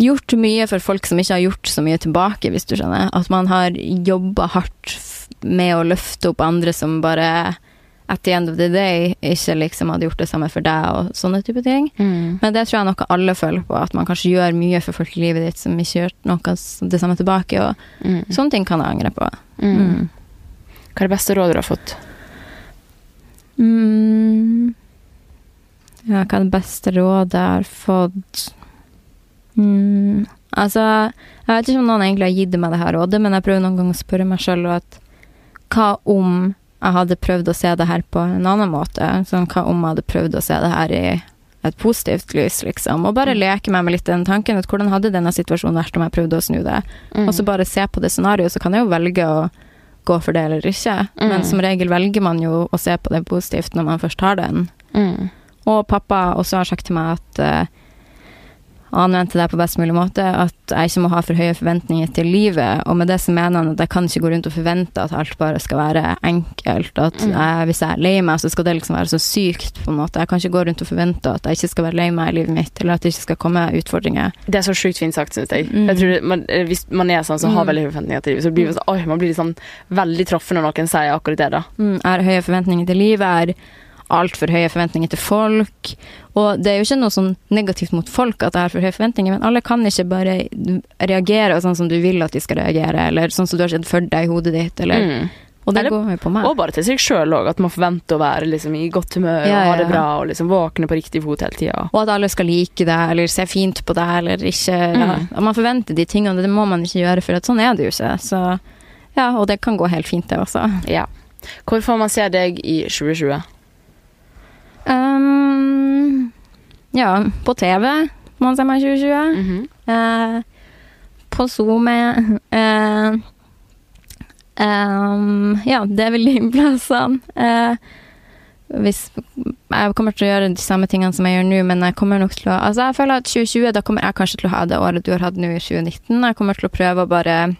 S1: gjort mye for folk som ikke har gjort så mye tilbake, hvis du skjønner. At man har jobba hardt med å løfte opp andre som bare at the end of the day ikke liksom hadde gjort det samme for deg, og sånne type ting.
S2: Mm.
S1: Men det tror jeg noe alle føler på, at man kanskje gjør mye for folk i livet ditt som ikke gjør noe det samme tilbake, og
S2: Mm.
S1: sånne ting kan jeg angre på.
S2: Mm.
S1: Mm.
S2: Hva er det beste rådet du har fått?
S1: Mm. Ja, hva er det beste rådet jeg har fått? Mm. Altså, jeg vet ikke om noen egentlig har gitt meg det her rådet, men jeg prøver noen ganger å spørre meg sjøl at hva om jeg hadde prøvd å se det her på en annen måte? Sånn, hva om jeg hadde prøvd å se det her i et positivt lys, liksom? Og bare
S2: Mm.
S1: leke meg med litt den tanken at hvordan hadde denne situasjonen vært om jeg prøvde å snu det?
S2: Mm.
S1: Og så bare se på det scenarioet, så kan jeg jo velge å gå for det eller ikke.
S2: Mm.
S1: Men som regel velger man jo å se på det positivt når man først har den.
S2: Mm.
S1: Og pappa også har sagt til meg at han anvendte det på best mulig måte, at jeg ikke må ha for høye forventninger til livet. Og med det så mener han at jeg kan ikke gå rundt og forvente at alt bare skal være enkelt. At
S2: Mm.
S1: jeg, hvis jeg er lei meg, så skal det liksom være så sykt, på en måte. Jeg kan ikke gå rundt og forvente at jeg ikke skal være lei meg i livet mitt, eller at det ikke skal komme utfordringer.
S2: Det er så sjukt fint sagt, syns jeg.
S1: Mm.
S2: jeg tror man, eh, hvis man er sånn som har
S1: Mm.
S2: veldig høye forventninger til livet, så blir man, sånn, man blir liksom veldig truffet når noen sier akkurat det. da.
S1: Mm, jeg har høye forventninger til livet, jeg har altfor høye forventninger til folk. Og det er jo ikke noe sånn negativt mot folk at jeg har for høye forventninger, men alle kan ikke bare reagere sånn som du vil at de skal reagere, eller sånn som du har sett for deg i hodet ditt, eller
S2: Mm.
S1: Og det
S2: det
S1: går jo på meg.
S2: Og bare til seg sjøl òg, at man forventer å være liksom, i godt humør
S1: Ja,
S2: og ha det bra og liksom våkne på riktig fot hele tida.
S1: Og at alle skal like deg, eller se fint på deg, eller ikke
S2: Mm.
S1: ja. man forventer de tingene, det må man ikke gjøre, for sånn er det jo ikke. Så ja, og det kan gå helt fint, det også.
S2: Ja. Hvor får man se deg i 2020?
S1: Um, ja, på TV må man se meg i 2020.
S2: -hmm.
S1: uh, på Zoom er uh, um, Ja, det er vel de plassene. Uh, hvis Jeg kommer til å gjøre de samme tingene som jeg gjør nå, men jeg kommer nok til å Altså, jeg føler at 2020, da kommer jeg kanskje til å ha det året du har hatt nå i 2019. Jeg kommer til å prøve å bare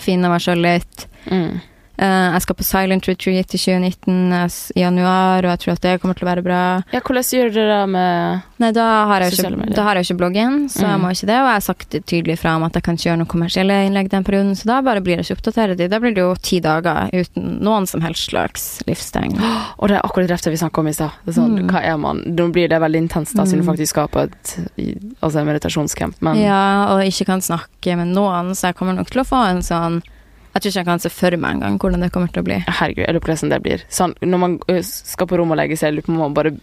S1: finne meg sjøl litt.
S2: Mm.
S1: Eh, jeg skal på Silent Retreat i 2019 eh, i januar, og jeg tror at det kommer til å være bra.
S2: Ja, hvordan gjør dere det med
S1: Nei, da har jeg jo ikke, jeg ikke bloggen, så jeg
S2: Mm.
S1: må ikke det. Og jeg har sagt tydelig fra om at jeg kan ikke gjøre noen kommersielle innlegg den perioden, så da bare blir jeg ikke oppdatert. Da blir det jo ti dager uten noen som helst slags livstegn.
S2: Og det er akkurat det vi snakka om i stad. Det Sånn,
S1: Mm.
S2: Hva er man? Nå blir det veldig intenst, da, siden du
S1: Mm.
S2: faktisk skal på et altså meditasjonscamp, men
S1: Ja, og ikke kan snakke med noen, så jeg kommer nok til å få en sånn Jeg tror ikke jeg kan se for meg engang hvordan det kommer til å bli.
S2: herregud, jeg lurer på hvordan det blir. Sånn, når man skal på rommet og legge seg, jeg lurer på om man bare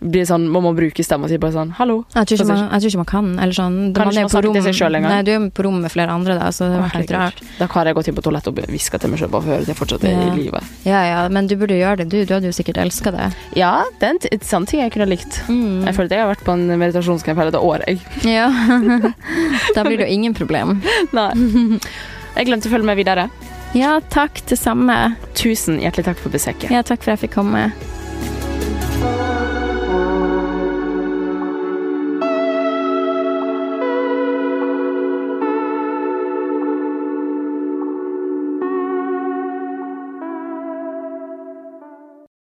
S2: blir sånn, må man bruke stemma si bare sånn 'hallo'?
S1: Jeg tror ikke man, jeg tror ikke man kan. Eller sånn,
S2: Kan
S1: man er på rom-
S2: seg selv?
S1: Nei, du er på rom med flere andre, da, så det har vært litt rart.
S2: Da har jeg gått inn på toalettet og hviska til meg sjøl bare for å høre at jeg fortsatt er
S1: Ja.
S2: i live.
S1: Ja, ja, men du burde gjøre det, du. Du hadde jo sikkert elska det.
S2: Ja, det er en sånn ting jeg kunne likt.
S1: Mm.
S2: Jeg føler at jeg har vært på en meditasjonskamp hele dette året, jeg.
S1: Ja. da blir det jo ingen problem.
S2: Nei. Jeg glemte å følge med videre.
S1: Ja, takk. Det samme.
S2: Tusen hjertelig takk for besøket.
S1: Ja, takk for at jeg fikk komme.